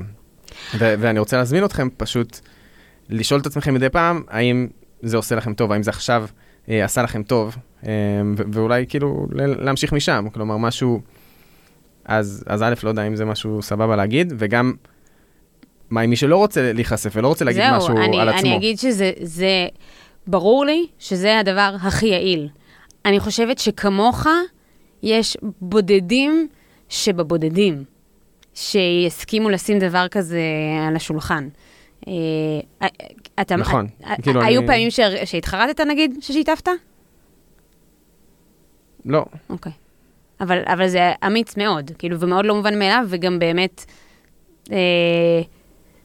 ו- ואני רוצה להזמין אתכם פשוט לשאול את עצמכם מדי פעם, האם זה עושה לכם טוב, האם זה עכשיו אה, עשה לכם טוב, אה, ו- ואולי כאילו להמשיך משם, כלומר משהו, אז, אז א', לא יודע אם זה משהו סבבה להגיד, וגם, מה עם מי שלא רוצה להיחשף ולא רוצה להגיד זהו, משהו אני, על עצמו. אני אגיד שזה זה ברור לי שזה הדבר הכי יעיל. אני חושבת שכמוך, יש בודדים שבבודדים, שיסכימו לשים דבר כזה על השולחן. אה, אתה, נכון, אה, כאילו היו אני- פעמים ש- שהתחרטת נגיד, ששיתפת? לא. אוקיי. אבל, אבל זה אמיץ מאוד, כאילו, ומאוד לא מובן מאליו, וגם באמת, אה,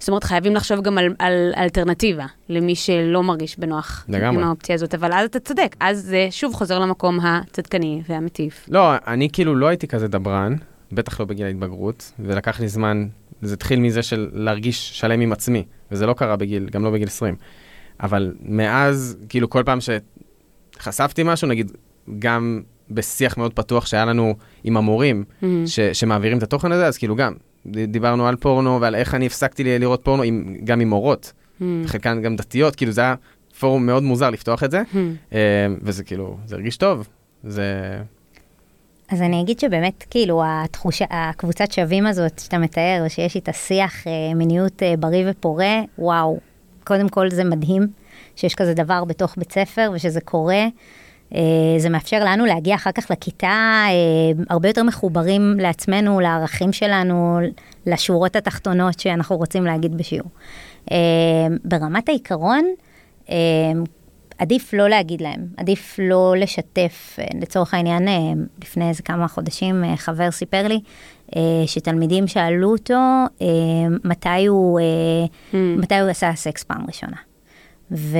זאת אומרת, חייבים לחשוב גם על, על אלטרנטיבה למי שלא מרגיש בנוח לגמרי. עם האופציה הזאת, אבל אז אתה צודק, אז זה שוב חוזר למקום הצדקני והמטיף. לא, אני כאילו לא הייתי כזה דברן, בטח לא בגיל ההתבגרות, ולקח לי זמן, זה התחיל מזה של להרגיש שלם עם עצמי, וזה לא קרה בגיל, גם לא בגיל 20. אבל מאז, כאילו כל פעם שחשפתי משהו, נגיד, גם בשיח מאוד פתוח שהיה לנו עם המורים, Mm. ש, שמעבירים את התוכן הזה, אז כאילו גם, דיברנו על פורנו ועל איך אני הפסקתי לראות פורנו, עם, גם עם מורות, Mm. חלקן גם דתיות, כאילו זה היה פורום מאוד מוזר לפתוח את זה, Mm. וזה כאילו, זה הרגיש טוב, זה... אז אני אגיד שבאמת, כאילו, התחושה, הקבוצת שווים הזאת שאתה מתאר, שיש איתה שיח אה, מיניות אה, בריא ופורה, וואו, קודם כל זה מדהים שיש כזה דבר בתוך בית ספר ושזה קורה. אה, זה מאפשר לנו להגיע אחר כך לכיתה אה, הרבה יותר מחוברים לעצמנו, לערכים שלנו, לשורות התחתונות שאנחנו רוצים להגיד בשיעור. אה, ברמת העיקרון, עדיף לא להגיד להם, עדיף לא לשתף. לצורך העניין, לפני איזה כמה חודשים חבר סיפר לי שתלמידים שאלו אותו מתי הוא, Mm. מתי הוא עשה סקס פעם ראשונה. ו...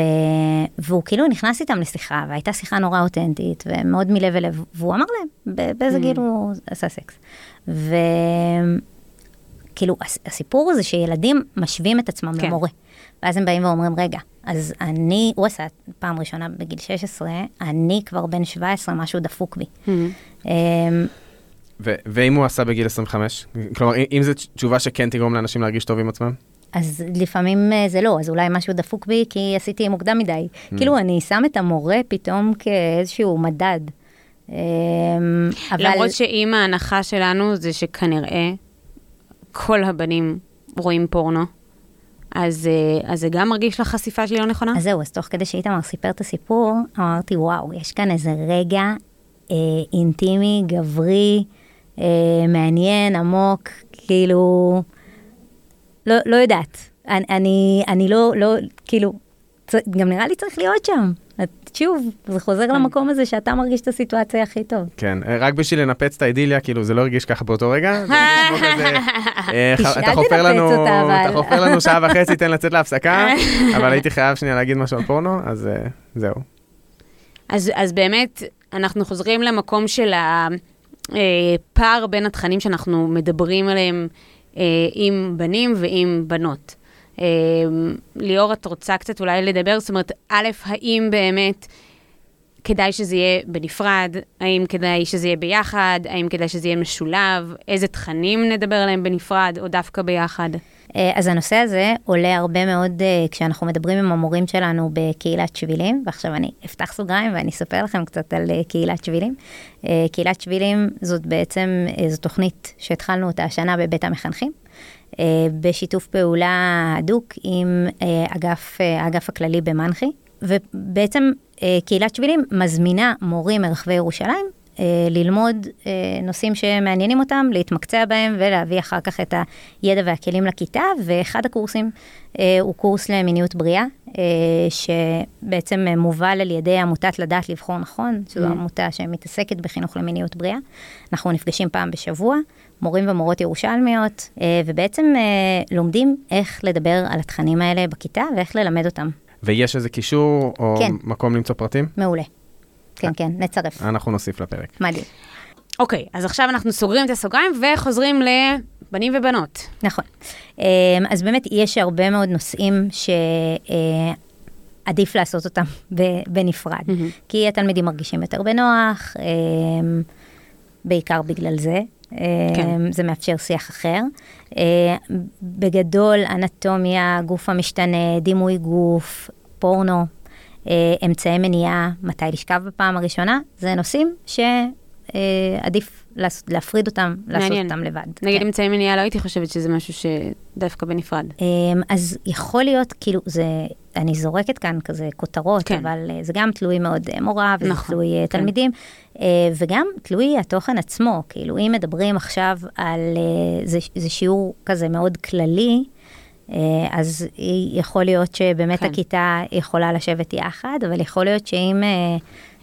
והוא כאילו נכנס איתם לשיחה, והייתה שיחה נורא אותנטית, ומאוד מלב אל לב, והוא אמר להם באיזה Mm. גיל הוא עשה סקס. וכאילו, הס- הסיפור זה שילדים משווים את עצמם כן. למורה. ואז הם באים ואומרים, רגע, אז אני, הוא עשה פעם ראשונה בגיל 16, אני כבר בן 17, משהו דפוק בי. Mm. אמ, ו- ואם הוא עשה בגיל 25? כלומר, אם זו תשובה שכן תגרום לאנשים להרגיש טוב עם עצמם? אז לפעמים אה, זה לא, אז אולי משהו דפוק בי כי עשיתי מוקדם מדי. Mm. כאילו, אני שם את המורה פתאום כאיזשהו מדד. אמ, אבל... למרות שאם ההנחה שלנו זה שכנראה כל הבנים רואים פורנו, אז, אה, אז זה גם מרגיש לך חשיפה שלי לא נכונה? אז זהו, אז תוך כדי שאיתמר סיפר את הסיפור, אמרתי, וואו, יש כאן איזה רגע אה, אינטימי, גברי, אה, מעניין, עמוק, כאילו, לא, לא יודעת. אני, אני, אני לא, לא, כאילו, צ- גם נראה לי צריך להיות שם. שוב, זה חוזר למקום הזה שאתה מרגיש את הסיטואציה הכי טוב. כן, אה, רק בשביל לנפץ את האידיליה, כאילו זה לא הרגיש ככה באותו רגע, (laughs) אה, אתה חופר לנו. אתה חופר לנו שעה וחצי, תן לצאת להפסקה, (laughs) אבל הייתי חייב שנייה להגיד משהו על פורנו, אז אה, זהו. אז, אז באמת, אנחנו חוזרים למקום של הפער בין התכנים שאנחנו מדברים עליהם עם בנים ועם בנות. אה, ליאור, את רוצה קצת אולי לדבר? זאת אומרת, א', האם באמת כדאי שזה יהיה בנפרד? האם כדאי שזה יהיה ביחד? האם כדאי שזה יהיה משולב? איזה תכנים נדבר עליהם בנפרד או דווקא ביחד? אה, אז הנושא הזה עולה הרבה מאוד אה, כשאנחנו מדברים עם המורים שלנו בקהילת שבילים, ועכשיו אני אפתח סוגריים ואני אספר לכם קצת על אה, קהילת שבילים. קהילת שבילים זאת בעצם, זו תוכנית שהתחלנו אותה השנה בבית המחנכים, בשיתוף פעולה הדוק עם אגף, האגף הכללי במנח"י, ובעצם קהילת שבילים מזמינה מורים מרחבי ירושלים ללמוד אה, נושאים שמעניינים אותם, להתמקצע בהם ולהביא אחר כך את הידע והכלים לכיתה, ואחד הקורסים אה, הוא קורס למיניות בריאה, אה, שבעצם אה, מובל על ידי עמותת לדעת לבחור נכון, שזו Mm. עמותה שמתעסקת בחינוך למיניות בריאה. אנחנו נפגשים פעם בשבוע, מורים ומורות ירושלמיות, אה, ובעצם אה, לומדים איך לדבר על התכנים האלה בכיתה ואיך ללמד אותם. ויש איזה קישור או כן. מקום למצוא פרטים? מעולה. כן, כן, נצרף. אנחנו נוסיף לפרק. מדהים. אוקיי, אז עכשיו אנחנו סוגרים את הסוגריים וחוזרים לבנים ובנות. נכון. אמ, אז באמת יש הרבה מאוד נושאים שעדיף לעשות אותם בנפרד, מהמם. כי התלמידים מרגישים יותר בנוח, אמ, בעיקר בגלל זה. כן. אמ, זה מאפשר שיח אחר. אה, בגדול, אנטומיה, גוף המשתנה, דימוי גוף, פורנו, אה, אמצעי מניעה, מתי לשכב בפעם הראשונה, זה נושאים אה, עדיף לעשות- להפריד אותם, לעשות מעניין. אותם לבד. נגיד כן. אמצעי מניעה, לא הייתי חושבת שזה משהו שדווקא בנפרד. אמ, אז יכול להיות, כאילו, זה, אני זורקת כאן כזה כותרות, כן. אבל אה, זה גם תלוי מאוד אה, מורה, וזה נכון, תלוי אה, כן. תלמידים, אה, וגם תלוי התוכן עצמו. כאילו, אם מדברים עכשיו על, אה, זה, זה שיעור כזה מאוד כללי, אה, אז יכול להיות שבאמת כן. כן. הכיתה יכולה לשבת יחד, אבל יכול להיות שאם אה,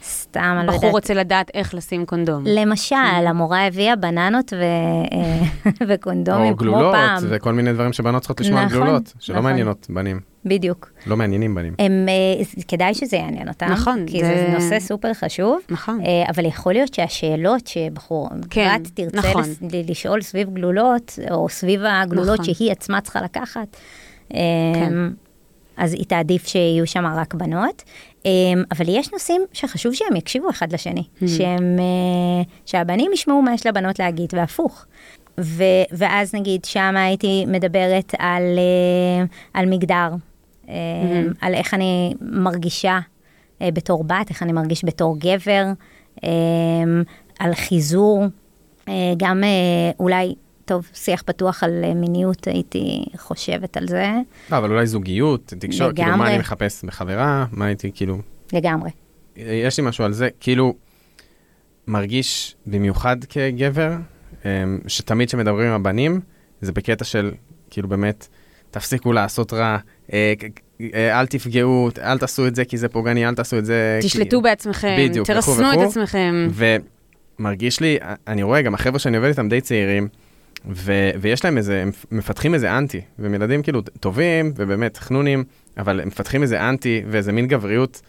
סתם, אני לא בחור יודעת, רוצה לדעת איך לשים קונדום. למשל, המורה הביאה בננות ו... (laughs) וקונדומים או כמו גלולות, פעם. וכל מיני דברים שבנות צריכות לשמוע על נכון, גלולות, שלא נכון. מעניינות בנים. בדיוק. לא מעניינים בנים. הם, אה, כדאי שזה יעניין אותם, נכון, כי זה- זה נושא סופר חשוב, נכון. אה, אבל יכול להיות שהשאלות שבחור, כן, בת תרצה נכון. לס- לשאול סביב גלולות, או סביב הגלולות נכון. שהיא עצמה צריכה לקחת, כן. אז היא תעדיף שיהיו שם רק בנות. אה, אבל יש נושאים שחשוב שהם יקשיבו אחד לשני, Hmm. שהם, אה, שהבנים ישמעו מה יש לבנות להגיד, והפוך. ו, ואז נגיד, שם הייתי מדברת על, אה, על מגדר, אה, Hmm. על איך אני מרגישה אה, בתור בת, איך אני מרגיש בתור גבר, אה, על חיזור, גם אולי, טוב, שיח פתוח על אה, מיניות, הייתי חושבת על זה, לא, אבל אולי זוגיות, תקשורת, כאילו, מה. אני מחפש בחברה, מה הייתי, כאילו... לגמרי. יש לי משהו על זה, כאילו, מרגיש במיוחד כגבר, אמ, שתמיד כשמדברים עם הבנים, זה בקטע של, כאילו באמת, תפסיקו לעשות רע, אה, אה, אל תפגעו, אל תעשו את זה כי זה פוגעני, אל תעשו את זה... כי- תשלטו בעצמכם, בדיוק, וכו' תרסנו את. עצמכם. ומרגיש לי, אני רואה גם החבר'ה שאני עובד איתם די צעירים, ו- ויש להם איזה, הם מפתחים איזה אנטי, והם ילדים כאילו טובים ובאמת חנונים, אבל הם מפתחים איזה אנטי ואיזה מין גבריות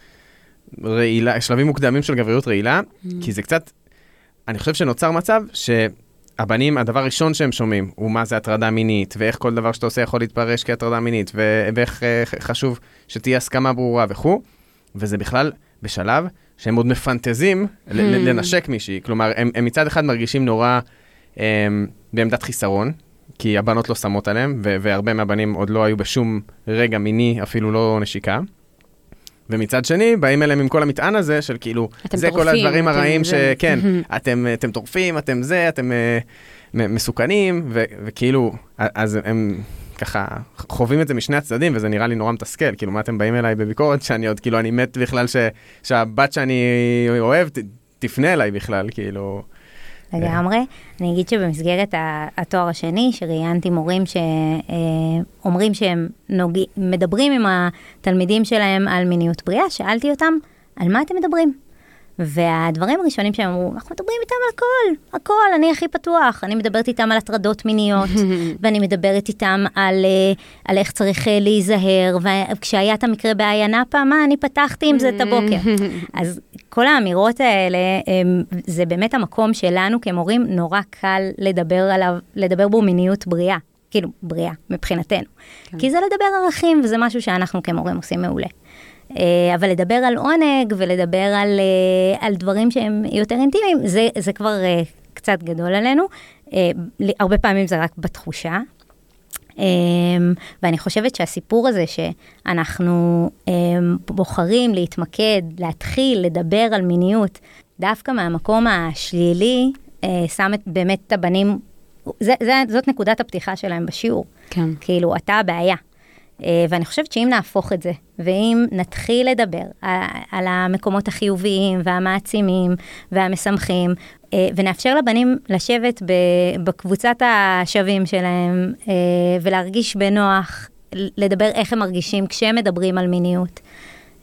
רעילה, שלבים מוקדמים של גבריות רעילה, כי זה קצת, אני חושב שנוצר מצב שהבנים, הדבר הראשון שהם שומעים הוא מה זה הטרדה מינית, ואיך כל דבר שאתה עושה יכול להתפרש כהטרדה מינית, ו- ואיך ח- חשוב שתהיה הסכמה ברורה וכו', וזה בכלל בשלב שהם עוד מפנטזים ל- לנשק מישהי. כלומר, הם, הם מצד אחד מרגישים נורא בעמדת חיסרון, כי הבנות לא שמות עליהם, והרבה מהבנים עוד לא היו בשום רגע מיני, אפילו לא נשיקה. ומצד שני, באים אליהם עם כל המטען הזה של כאילו, זה כל טורפים, הדברים אתם הרעים זה." שכן, (laughs) אתם, אתם טורפים, אתם זה, אתם מ- מסוכנים, ו- וכאילו, אז הם ככה חווים את זה משני הצדדים, וזה נראה לי נורא מתסכל. כאילו, מה אתם באים אליי בביקורת שאני עוד, כאילו, אני מת בכלל ש, שהבת שאני אוהב ת, תפנה אליי בכלל, כאילו... לגמרי. אני אגיד שבמסגרת התואר השני, שראיינתי מורים שאומרים שהם נוגע, מדברים עם התלמידים שלהם על מיניות בריאה, שאלתי אותם, על מה אתם מדברים? והדברים הראשונים שהם אמרו, אנחנו מדברים איתם על הכל, הכל, אני הכי פתוח. אני מדברת איתם על הטרדות מיניות, (laughs) ואני מדברת איתם על, אה, על איך צריך אה, להיזהר, וכשהיה את המקרה בעיינה פעם, מה, אני פתחתי עם זה את הבוקר. (laughs) אז כל האמירות האלה, הם, זה באמת המקום שלנו כמורים נורא קל לדבר עליו, לדבר בו מיניות בריאה. כאילו, בריאה, מבחינתנו. כן. כי זה לדבר ערכים, וזה משהו שאנחנו כמורים עושים מעולה. אה, אבל לדבר על עונג ולדבר על, אה, על דברים שהם יותר אינטימיים, זה, זה כבר אה, קצת גדול עלינו. הרבה פעמים זה רק בתחושה. ואני חושבת שהסיפור הזה שאנחנו בוחרים להתמקד, להתחיל לדבר על מיניות, דווקא מהמקום השלילי, שם את, באמת את הבנים, זה, זה, זאת נקודת הפתיחה שלהם בשיעור. כן. כאילו, אתה הבעיה. Uh, ואני חושבת שאם נהפוך את זה, ואם נתחיל לדבר על, על המקומות החיוביים והמעצימים והמשמחים, uh, ונאפשר לבנים לשבת בקבוצת השווים שלהם uh, ולהרגיש בנוח, לדבר איך הם מרגישים כשהם מדברים על מיניות.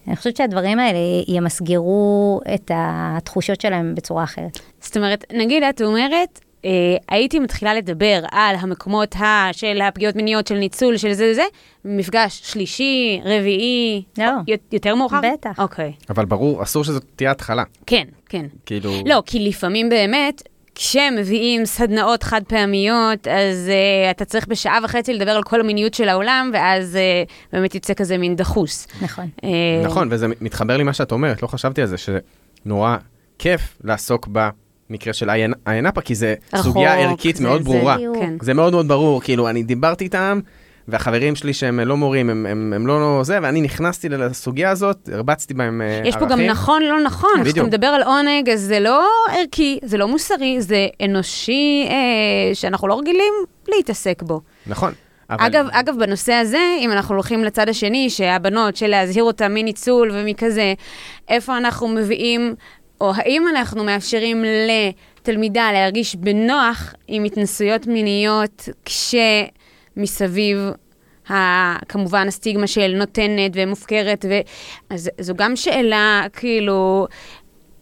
אני חושבת שהדברים האלה ימסגרו את התחושות שלהם בצורה אחרת. זאת אומרת, נגיד את אומרת, אה, הייתי מתחילה לדבר על המקומות ה, של הפגיעות מיניות, של ניצול, של זה וזה, מפגש שלישי, רביעי, לא. או, י- יותר מאוחר? בטח. אוקיי. אבל ברור, אסור שזאת תהיה התחלה. כן, כן. כאילו... לא, כי לפעמים באמת, כשמביאים סדנאות חד פעמיות, אז uh, אתה צריך בשעה וחצי לדבר על כל המיניות של העולם, ואז uh, באמת יוצא כזה מין דחוס. נכון. Uh, נכון, וזה מתחבר לי מה שאת אומרת, לא חשבתי על זה, שנורא כיף לעסוק במקרה של איינאפה, כי זה רחוק, סוגיה ערכית זה- מאוד זה- ברורה. בדיוק. כן. זה מאוד מאוד ברור, כאילו, אני דיברתי איתם, והחברים שלי שהם לא מורים, הם, הם, הם לא זה, ואני נכנסתי לסוגיה הזאת, הרבצתי בהם ערכים. יש פה גם נכון, לא נכון. בדיוק. כשאתה מדבר על עונג, אז זה לא ערכי, זה לא מוסרי, זה אנושי, אה, שאנחנו לא רגילים להתעסק בו. נכון. אבל... אגב, אגב, בנושא הזה, אם אנחנו הולכים לצד השני, שהבנות, של להזהיר אותן מניצול ומכזה, איפה אנחנו מביאים, או האם אנחנו מאפשרים לתלמידה להרגיש בנוח עם התנסויות מיניות, כשמסביב, ה, כמובן, הסטיגמה של נותנת ומופקרת, ו... אז זו גם שאלה, כאילו,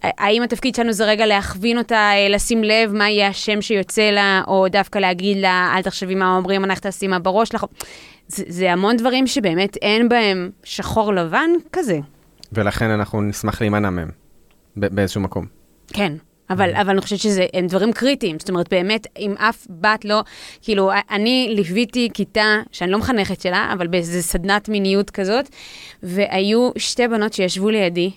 האם התפקיד שלנו זה רגע להכווין אותה, לשים לב מה יהיה השם שיוצא לה, או דווקא להגיד לה, אל תחשבי מה אומרים, אנחנו תעשי מה בראש לך. זה, זה המון דברים שבאמת אין בהם שחור לבן כזה. ולכן אנחנו נשמח להימנע מהם, באיזשהו מקום. כן. אבל, אבל אני חושבת שזה, הם דברים קריטיים. זאת אומרת, באמת, אם אף בת לא, כאילו, אני ליוויתי כיתה, שאני לא מחנכת שלה, אבל באיזה סדנת מיניות כזאת, והיו שתי בנות שישבו לידי,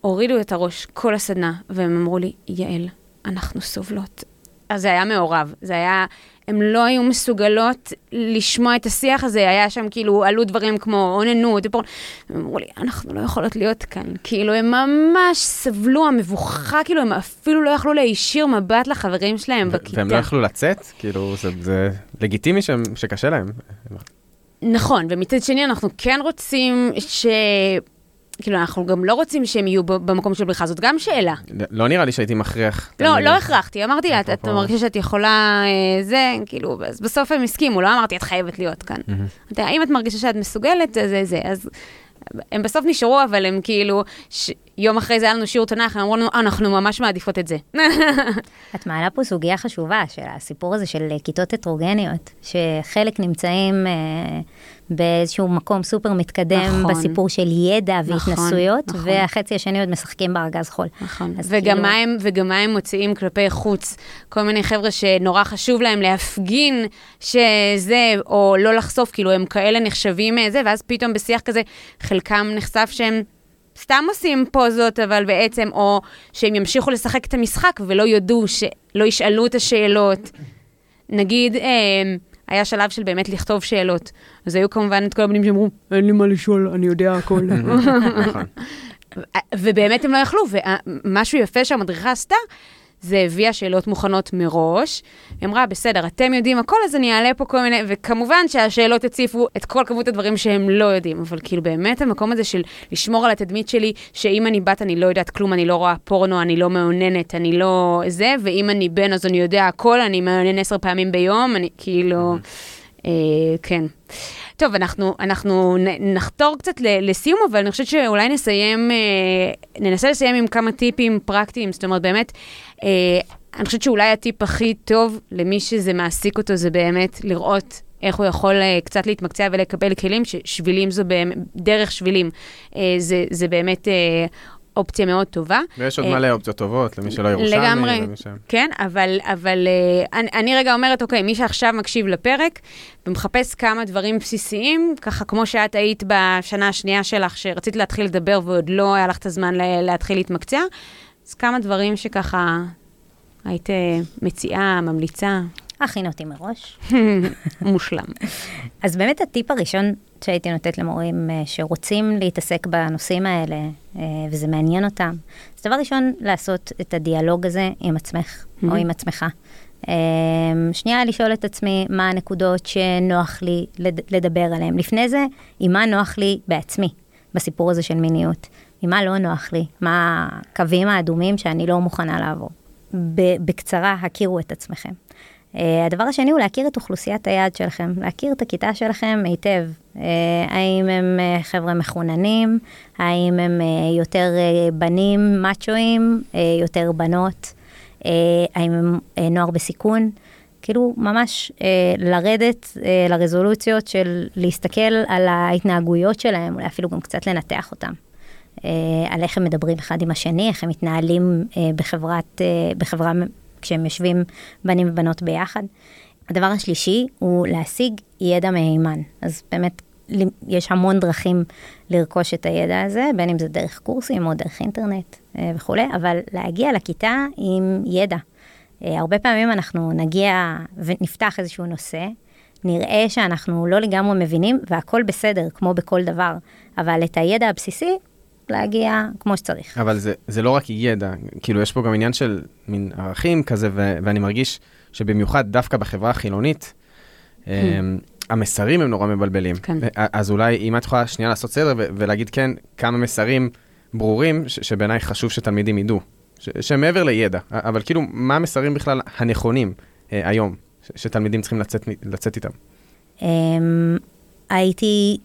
הורידו את הראש כל הסדנה, והם אמרו לי, יעל, אנחנו סובלות. אז זה היה מעורב, זה היה, הן לא היו מסוגלות לשמוע את השיח הזה, היה שם כאילו, עלו דברים כמו אוננות, הם אמרו לי, אנחנו לא יכולות להיות כאן. כאילו, הם ממש סבלו, המבוכה, כאילו, הם אפילו לא יכלו להישיר מבט לחברים שלהם בכיתה. והם לא יכלו לצאת? כאילו, זה, זה לגיטימי ש, שקשה להם. נכון, ומצד שני, אנחנו כן רוצים ש... כאילו, אנחנו גם לא רוצים שהם יהיו במקום של בריכה, זאת גם שאלה. לא נראה לי שהייתי מכריח. לא, לא הכרחתי, אמרתי לה, את מרגישה שאת יכולה זה, כאילו, אז בסוף הם הסכימו, לא אמרתי, את חייבת להיות כאן. אם את מרגישה שאת מסוגלת, זה זה, אז הם בסוף נשארו, אבל הם כאילו, יום אחרי זה היה לנו שיעור תנ"ך, הם אמרו לנו, אנחנו ממש מעדיפות את זה. את מעלה פה סוגיה חשובה של הסיפור הזה של כיתות הטרוגניות, שחלק נמצאים... באיזשהו מקום סופר מתקדם נכון, בסיפור של ידע נכון, והתנסויות, נכון. והחצי השני עוד משחקים בארגז חול. נכון, וגם, כאילו... מה הם, וגם מה הם מוציאים כלפי חוץ. כל מיני חבר'ה שנורא חשוב להם להפגין שזה, או לא לחשוף, כאילו הם כאלה נחשבים זה, ואז פתאום בשיח כזה, חלקם נחשף שהם... סתם עושים פוזות, אבל בעצם, או שהם ימשיכו לשחק את המשחק ולא יודו, שלא ישאלו את השאלות. נגיד, אה, היה שלב של באמת לכתוב שאלות. אז היו כמובן את כל הבנים שאמרו, אין לי מה לשאול, אני יודע הכל. (laughs) נכון. ובאמת הם לא יכלו, ומשהו יפה שהמדריכה עשתה, זה הביאה שאלות מוכנות מראש. היא אמרה, בסדר, אתם יודעים הכל, אז אני אעלה פה כל מיני, וכמובן שהשאלות הציפו את כל כמות הדברים שהם לא יודעים, אבל כאילו באמת המקום הזה של לשמור על התדמית שלי, שאם אני בת אני לא יודעת כלום, אני לא רואה פורנו, אני לא מאוננת, אני לא זה, ואם אני בן אז אני יודע הכל, אני מאונן עשר פעמים ביום, אני כאילו, אה, כן. טוב, אנחנו, אנחנו נחתור קצת לסיום, אבל אני חושבת שאולי נסיים, אה, ננסה לסיים עם כמה טיפים פרקטיים, זאת אומרת, באמת, אה, אני חושבת שאולי הטיפ הכי טוב למי שזה מעסיק אותו, זה באמת לראות איך הוא יכול אה, קצת להתמקצע ולקבל כלים, ששבילים זו באמת, דרך שבילים, זה, זה באמת אופציה מאוד טובה. ויש עוד uh, מלא אופציות טובות, למי שלא ירושלמי. לגמרי, כן, אבל, אבל uh, אני, אני רגע אומרת, אוקיי, מי שעכשיו מקשיב לפרק ומחפש כמה דברים בסיסיים, ככה כמו שאת היית בשנה השנייה שלך, שרצית להתחיל לדבר ועוד לא היה לך את הזמן להתחיל להתמקצע, אז כמה דברים שככה היית אה, מציעה, ממליצה. הכין אותי מראש. (laughs) מושלם. אז באמת הטיפ הראשון שהייתי נותנת למורים אה, שרוצים להתעסק בנושאים האלה, אה, וזה מעניין אותם, אז דבר ראשון, לעשות את הדיאלוג הזה עם עצמך. או עם עצמך. שנייה, לשאול את עצמי מה הנקודות שנוח לי לדבר עליהן. לפני זה, עם מה נוח לי בעצמי, בסיפור הזה של מיניות. עם מה לא נוח לי, מה הקווים האדומים שאני לא מוכנה לעבור. בקצרה, הכירו את עצמכם. Uh, הדבר השני הוא להכיר את אוכלוסיית היעד שלכם, להכיר את הכיתה שלכם היטב. Uh, האם הם uh, חבר'ה מחוננים, האם הם יותר בנים מאצ'ואים, יותר בנות, האם הם נוער בסיכון. כאילו ממש uh, לרדת uh, לרזולוציות של להסתכל על ההתנהגויות שלהם, אולי אפילו גם קצת לנתח אותם. Uh, על איך הם מדברים אחד עם השני, איך הם מתנהלים uh, בחברת, uh, בחברה כשהם יושבים בנים ובנות ביחד. הדבר השלישי הוא להשיג ידע מהימן. אז באמת, יש המון דרכים לרכוש את הידע הזה, בין אם זה דרך קורסים או דרך אינטרנט אה, וכולי, אבל להגיע לכיתה עם ידע. אה, הרבה פעמים אנחנו נגיע ונפתח איזשהו נושא, נראה שאנחנו לא לגמרי מבינים והכל בסדר, כמו בכל דבר, אבל את הידע הבסיסי, להגיע כמו שצריך. אבל זה, זה לא רק ידע, כאילו יש פה גם עניין של מין ערכים כזה, ו- ואני מרגיש שבמיוחד דווקא בחברה החילונית, hmm. המסרים הם נורא מבלבלים. כן. אז אולי אם את יכולה שנייה לעשות סדר ו- ולהגיד כן, כמה מסרים ברורים ש- שבעיניי חשוב שתלמידים ידעו, ש- שמעבר לידע, אבל כאילו, מה המסרים בכלל הנכונים אה, היום, ש- שתלמידים צריכים לצאת, לצאת איתם? Um, הייתי,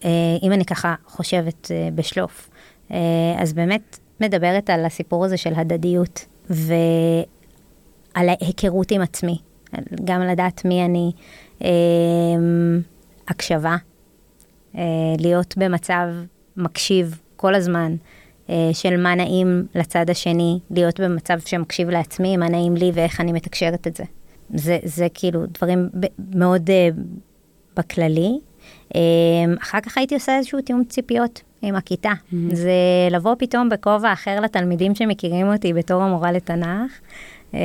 uh, אם אני ככה חושבת uh, בשלוף, אז באמת מדברת על הסיפור הזה של הדדיות ועל ההיכרות עם עצמי, גם לדעת מי אני, uh, הקשבה, uh, להיות במצב מקשיב כל הזמן, של מה נעים לצד השני, להיות במצב שמקשיב לעצמי, מה נעים לי ואיך אני מתקשרת את זה. זה, זה כאילו דברים מאוד uh, בכללי. Um, אחר כך הייתי עושה איזשהו תיאום ציפיות עם הכיתה. Mm-hmm. זה לבוא פתאום בכובע אחר לתלמידים שמכירים אותי בתור המורה לתנ"ך, um,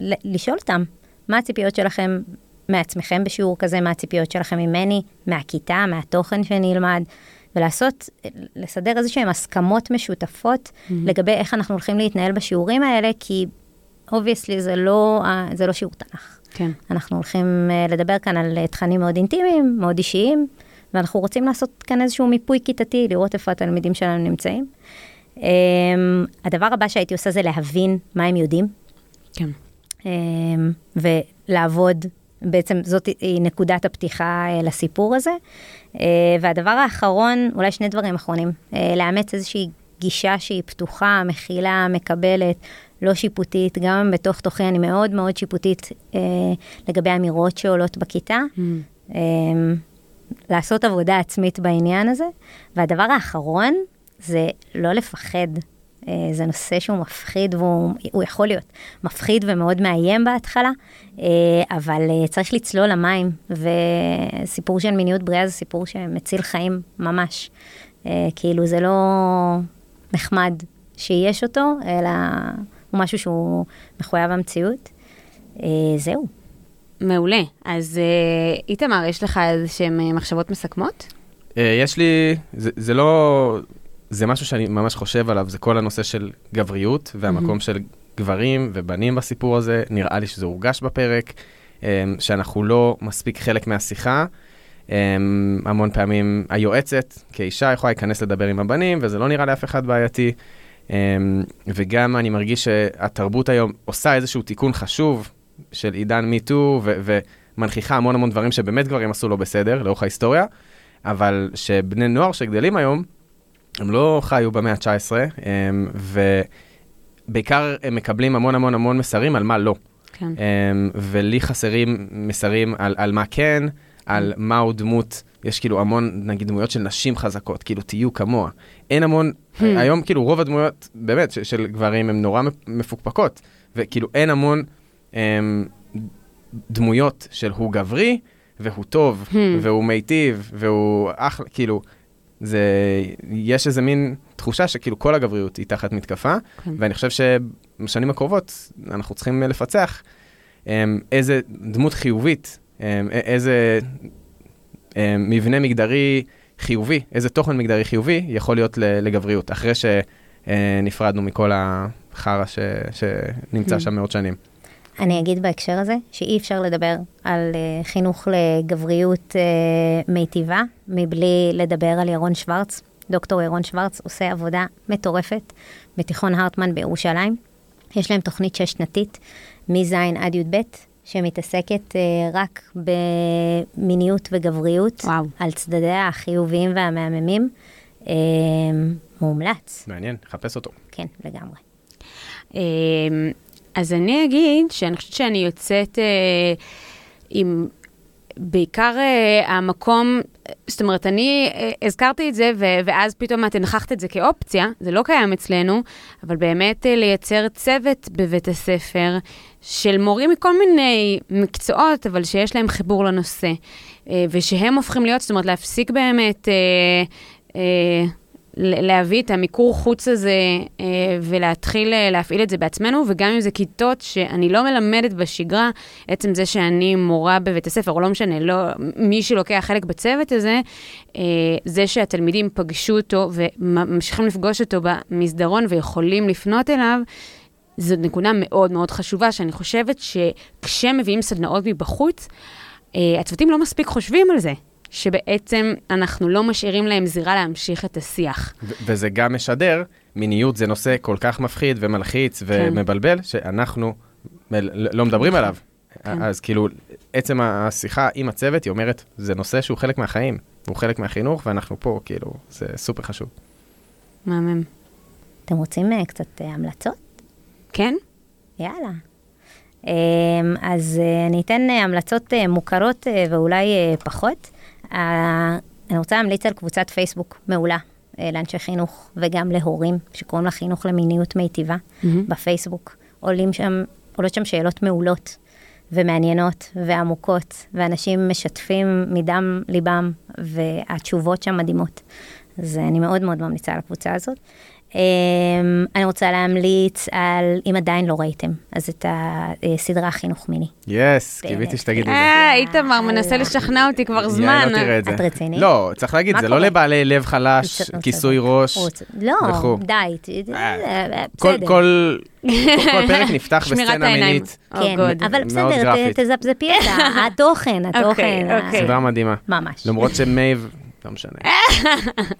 ולשאול אותם, מה הציפיות שלכם מעצמכם בשיעור כזה, מה הציפיות שלכם ממני, מהכיתה, מהתוכן שאני אלמד, ולעשות, לסדר איזה שהן הסכמות משותפות mm-hmm. לגבי איך אנחנו הולכים להתנהל בשיעורים האלה, כי obviously זה לא, זה לא שיעור תנ"ך. כן. אנחנו הולכים לדבר כאן על תכנים מאוד אינטימיים, מאוד אישיים, ואנחנו רוצים לעשות כאן איזשהו מיפוי כיתתי, לראות איפה התלמידים שלנו נמצאים. הדבר הבא שהייתי עושה זה להבין מה הם יודעים. כן. ולעבוד, בעצם זאת היא נקודת הפתיחה לסיפור הזה. והדבר האחרון, אולי שני דברים אחרונים, לאמץ איזושהי גישה שהיא פתוחה, מכילה, מקבלת, לא שיפוטית, גם בתוך תוכי אני מאוד מאוד שיפוטית אה, לגבי אמירות שעולות בכיתה. Mm. אה, לעשות עבודה עצמית בעניין הזה. והדבר האחרון זה לא לפחד. אה, זה נושא שהוא מפחיד והוא יכול להיות מפחיד ומאוד מאיים בהתחלה, אה, אבל אה, צריך לצלול למים, וסיפור של מיניות בריאה זה סיפור שמציל חיים ממש. כאילו זה לא נחמד שיש אותו, אלא הוא משהו שהוא מחויב המציאות. זהו. מעולה. אז אה, איתמר, יש לך איזה שהן אה, מחשבות מסכמות? אה, יש לי, זה, זה לא, זה משהו שאני ממש חושב עליו, זה כל הנושא של גבריות והמקום mm-hmm. של גברים ובנים בסיפור הזה. נראה לי שזה הורגש בפרק, שאנחנו לא מספיק חלק מהשיחה. המון פעמים היועצת כאישה יכולה להיכנס לדבר עם הבנים, וזה לא נראה לאף אחד בעייתי. Um, וגם אני מרגיש שהתרבות היום עושה איזשהו תיקון חשוב של עידן מיטו, ומנכיחה המון המון דברים שבאמת גברים עשו לא בסדר לאורך ההיסטוריה, אבל שבני נוער שגדלים היום, הם לא חיו במאה ה-19, um, ובעיקר הם מקבלים המון המון המון מסרים על מה לא. כן. Um, ולי חסרים מסרים על, על מה כן, על מהו דמות, יש כאילו המון, נגיד, דמויות של נשים חזקות, כאילו, תהיו כמוה. אין המון, hmm. היום כאילו רוב הדמויות, באמת, של גברים הן נורא מפוקפקות, וכאילו אין המון דמויות של הוא גברי, והוא טוב, hmm. והוא מיטיב, והוא אחלה, כאילו, זה, יש איזה מין תחושה שכאילו כל הגבריות היא תחת מתקפה, כן. ואני חושב שבשנים הקרובות אנחנו צריכים לפצח um, איזה דמות חיובית אמ, איזה אמ, מבנה מגדרי חיובי, איזה תוכן מגדרי חיובי יכול להיות לגבריות, אחרי שנפרדנו מכל החרא ש, שנמצא שם מאות שנים. אני אגיד בהקשר הזה שאי אפשר לדבר על uh, חינוך לגבריות uh, מיטיבה מבלי לדבר על ירון שוורץ. דוקטור ירון שוורץ עושה עבודה מטורפת בתיכון הרטמן בירושלים. יש להם תוכנית שש-שנתית, מז' עד י"ב, שמתעסקת uh, רק במיניות וגבריות, וואו. על צדדיה החיוביים והמהממים. Uh, מומלץ. מעניין, חפש אותו. כן, לגמרי. Uh, אז אני אגיד שאני חושבת שאני יוצאת uh, עם בעיקר uh, המקום, זאת אומרת, אני uh, הזכרתי את זה, ו- ואז פתאום את הנחחת את זה כאופציה, זה לא קיים אצלנו, אבל באמת uh, לייצר צוות בבית הספר של מורים מכל מיני מקצועות, אבל שיש להם חיבור לנושא, uh, ושהם הופכים להיות, זאת אומרת, להפסיק באמת... Uh, uh, להביא את המיקור חוץ הזה אה, ולהתחיל אה, להפעיל את זה בעצמנו, וגם אם זה כיתות שאני לא מלמדת בשגרה, עצם זה שאני מורה בבית הספר, או לא משנה, לא, מי שלוקח חלק בצוות הזה, אה, זה שהתלמידים פגשו אותו וממשיכים לפגוש אותו במסדרון ויכולים לפנות אליו, זו נקודה מאוד מאוד חשובה, שאני חושבת שכשמביאים סדנאות מבחוץ, הצוותים לא מספיק חושבים על זה. שבעצם אנחנו לא משאירים להם זירה להמשיך את השיח. ו- וזה גם משדר, מיניות זה נושא כל כך מפחיד ומלחיץ ומבלבל, שאנחנו מ- לא מדברים עליו. כן. אז כאילו, עצם השיחה עם הצוות, היא אומרת, זה נושא שהוא חלק מהחיים, הוא חלק מהחינוך, ואנחנו פה, כאילו, זה סופר חשוב. מהמם. אתם רוצים אה, קצת אה, המלצות? כן? יאללה. אמ, אז אה, אני אתן אה, המלצות אה, מוכרות אה, ואולי אה, פחות. אה, אני רוצה להמליץ על קבוצת פייסבוק מעולה אה, לאנשי חינוך וגם להורים שקוראים לה חינוך למיניות מיטיבה מהמם. בפייסבוק. עולים שם, עולות שם שאלות מעולות ומעניינות ועמוקות, ואנשים משתפים מדם ליבם, והתשובות שם מדהימות. אז אני מאוד מאוד ממליצה על הקבוצה הזאת. Um, אני רוצה להמליץ על, אם עדיין לא ראיתם, אז את הסדרה חינוך מיני. יס. קיוויתי שתגידי את זה. אה, איתמר מנסה לשכנע אותי כבר זמן. יאי, לא תראה את זה. את רצינית? לא, צריך להגיד, זה לא? לבעלי לב חלש, כיסוי. ראש. לא, וכו'. די, ת- אה, כל, בסדר. כל, (laughs) כל פרק נפתח בסצנה. מינית. Oh כן. אבל בסדר. תזפזפי את (laughs) התוכן, התוכן. ה- אוקיי. סדרה מדהימה. ממש. למרות שמייב, לא משנה,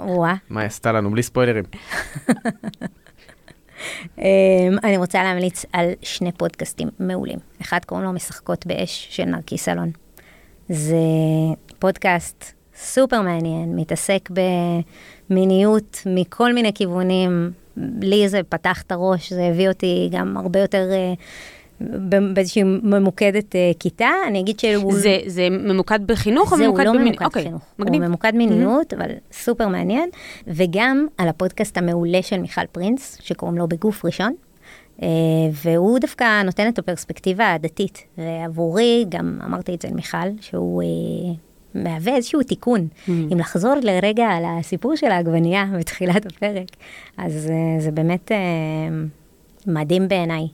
וואה. מה היא עשתה לנו, בלי ספוילרים. אמ, אני רוצה להמליץ על שני פודקאסטים מעולים. אחד קוראים לו משחקות באש של נרקיס אלון. זה פודקאסט סופר מעניין, מתעסק במיניות מכל מיני כיוונים. לי זה פתח את הראש, זה הביא אותי גם הרבה יותר ב- באיזושהי ממוקדת אה, כיתה. אני אגיד שהוא... זה, זה ממוקד בחינוך או זהו, ממוקד לא במין- ממוקד אוקיי, חינוך. מגניב. הוא ממוקד מיניות, אבל סופר מעניין. וגם על הפודקאסט המעולה של מיכל פרינס, שקוראים לו בגוף ראשון. אה, והוא דווקא נותן את הפרספקטיבה הדתית. ועבורי, גם אמרתי את זה למיכל, שהוא אה, מהווה איזשהו תיקון. אם לחזור לרגע על הסיפור של העגבנייה (laughs) בתחילת הפרק, אז אה, זה באמת אה, מדהים בעיניי,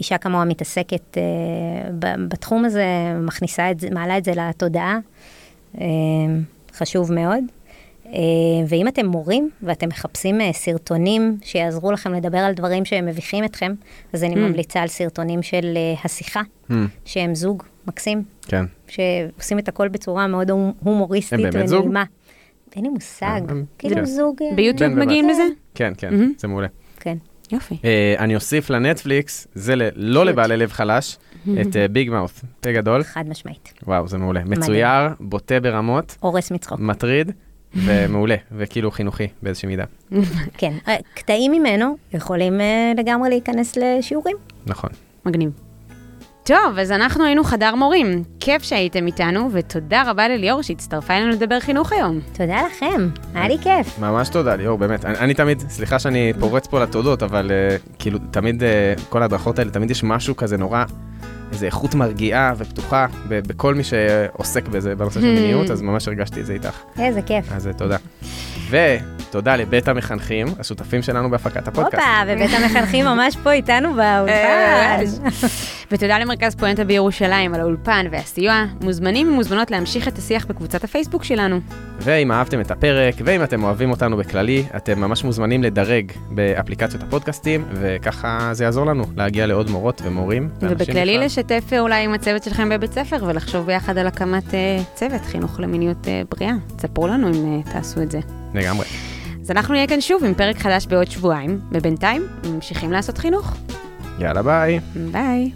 שאישה כמוה מתעסקת אה, בתחום הזה, מכניסה את זה, מעלה את זה לתודעה, אה, חשוב מאוד. אה, ואם אתם מורים ואתם מחפשים אה, סרטונים שיעזרו לכם לדבר על דברים שהם מביכים אתכם, אז אני Mm. ממליצה על סרטונים של אה, השיחה, Hmm, שהם זוג מקסים, כן. שעושים את הכל בצורה מאוד הומ- הומוריסטית הם באמת זוג? ונעימה. אין לי מושג, הם- כאילו כן. זוג... ביוטיוב. מגיעים לזה? כן, כן, מהמם. זה מעולה. יופי. אה, אני אוסיף לנטפליקס, זה ל- לא לבעלי לב חלש, (laughs) את ביג מאות', פה גדול. חד משמעית. וואו, זה מעולה. מצויר, בוטה ברמות, הורס מצחוק. מטריד, (laughs) ומעולה, וכאילו חינוכי באיזושהי מידה. (laughs) כן. אה, קטעים ממנו יכולים אה, לגמרי להיכנס לשיעורים. נכון. מגניב. טוב, אז אנחנו היינו חדר מורים. כיף שהייתם איתנו, ותודה רבה לליאור שהצטרפה אלינו לדבר חינוך היום. תודה לכם, היה לי כיף. ממש תודה, ליאור, באמת. אני, אני תמיד, סליחה שאני פורץ פה לתודות, אבל uh, כאילו, תמיד, uh, כל ההדרכות האלה, תמיד יש משהו כזה נורא, איזו איכות מרגיעה ופתוחה ב- בכל מי שעוסק בזה, בנושא של מיניות, אז ממש הרגשתי את זה איתך. איזה כיף. אז uh, תודה. ותודה לבית המחנכים, השותפים שלנו בהפקת הפודקאסט. הופה, ובית המחנכים ממש פה איתנו באולפן. ותודה למרכז פואנטה בירושלים על האולפן והסיוע. מוזמנים ומוזמנות להמשיך את השיח בקבוצת הפייסבוק שלנו. ואם אהבתם את הפרק, ואם אתם אוהבים אותנו בכללי, אתם ממש מוזמנים לדרג באפליקציות הפודקאסטים, וככה זה יעזור לנו להגיע לעוד מורות ומורים. ובכללי בכלל. לשתף אה, אולי עם הצוות שלכם בבית ספר ולחשוב ביחד על הקמת אה, צוות חינוך למיניות אה, בריאה. תספרו לנו אם אה, תעשו את זה. לגמרי. אז אנחנו נהיה כאן שוב עם פרק חדש בעוד שבועיים, ובינתיים ממשיכים לעשות חינוך. יאללה ביי. ביי.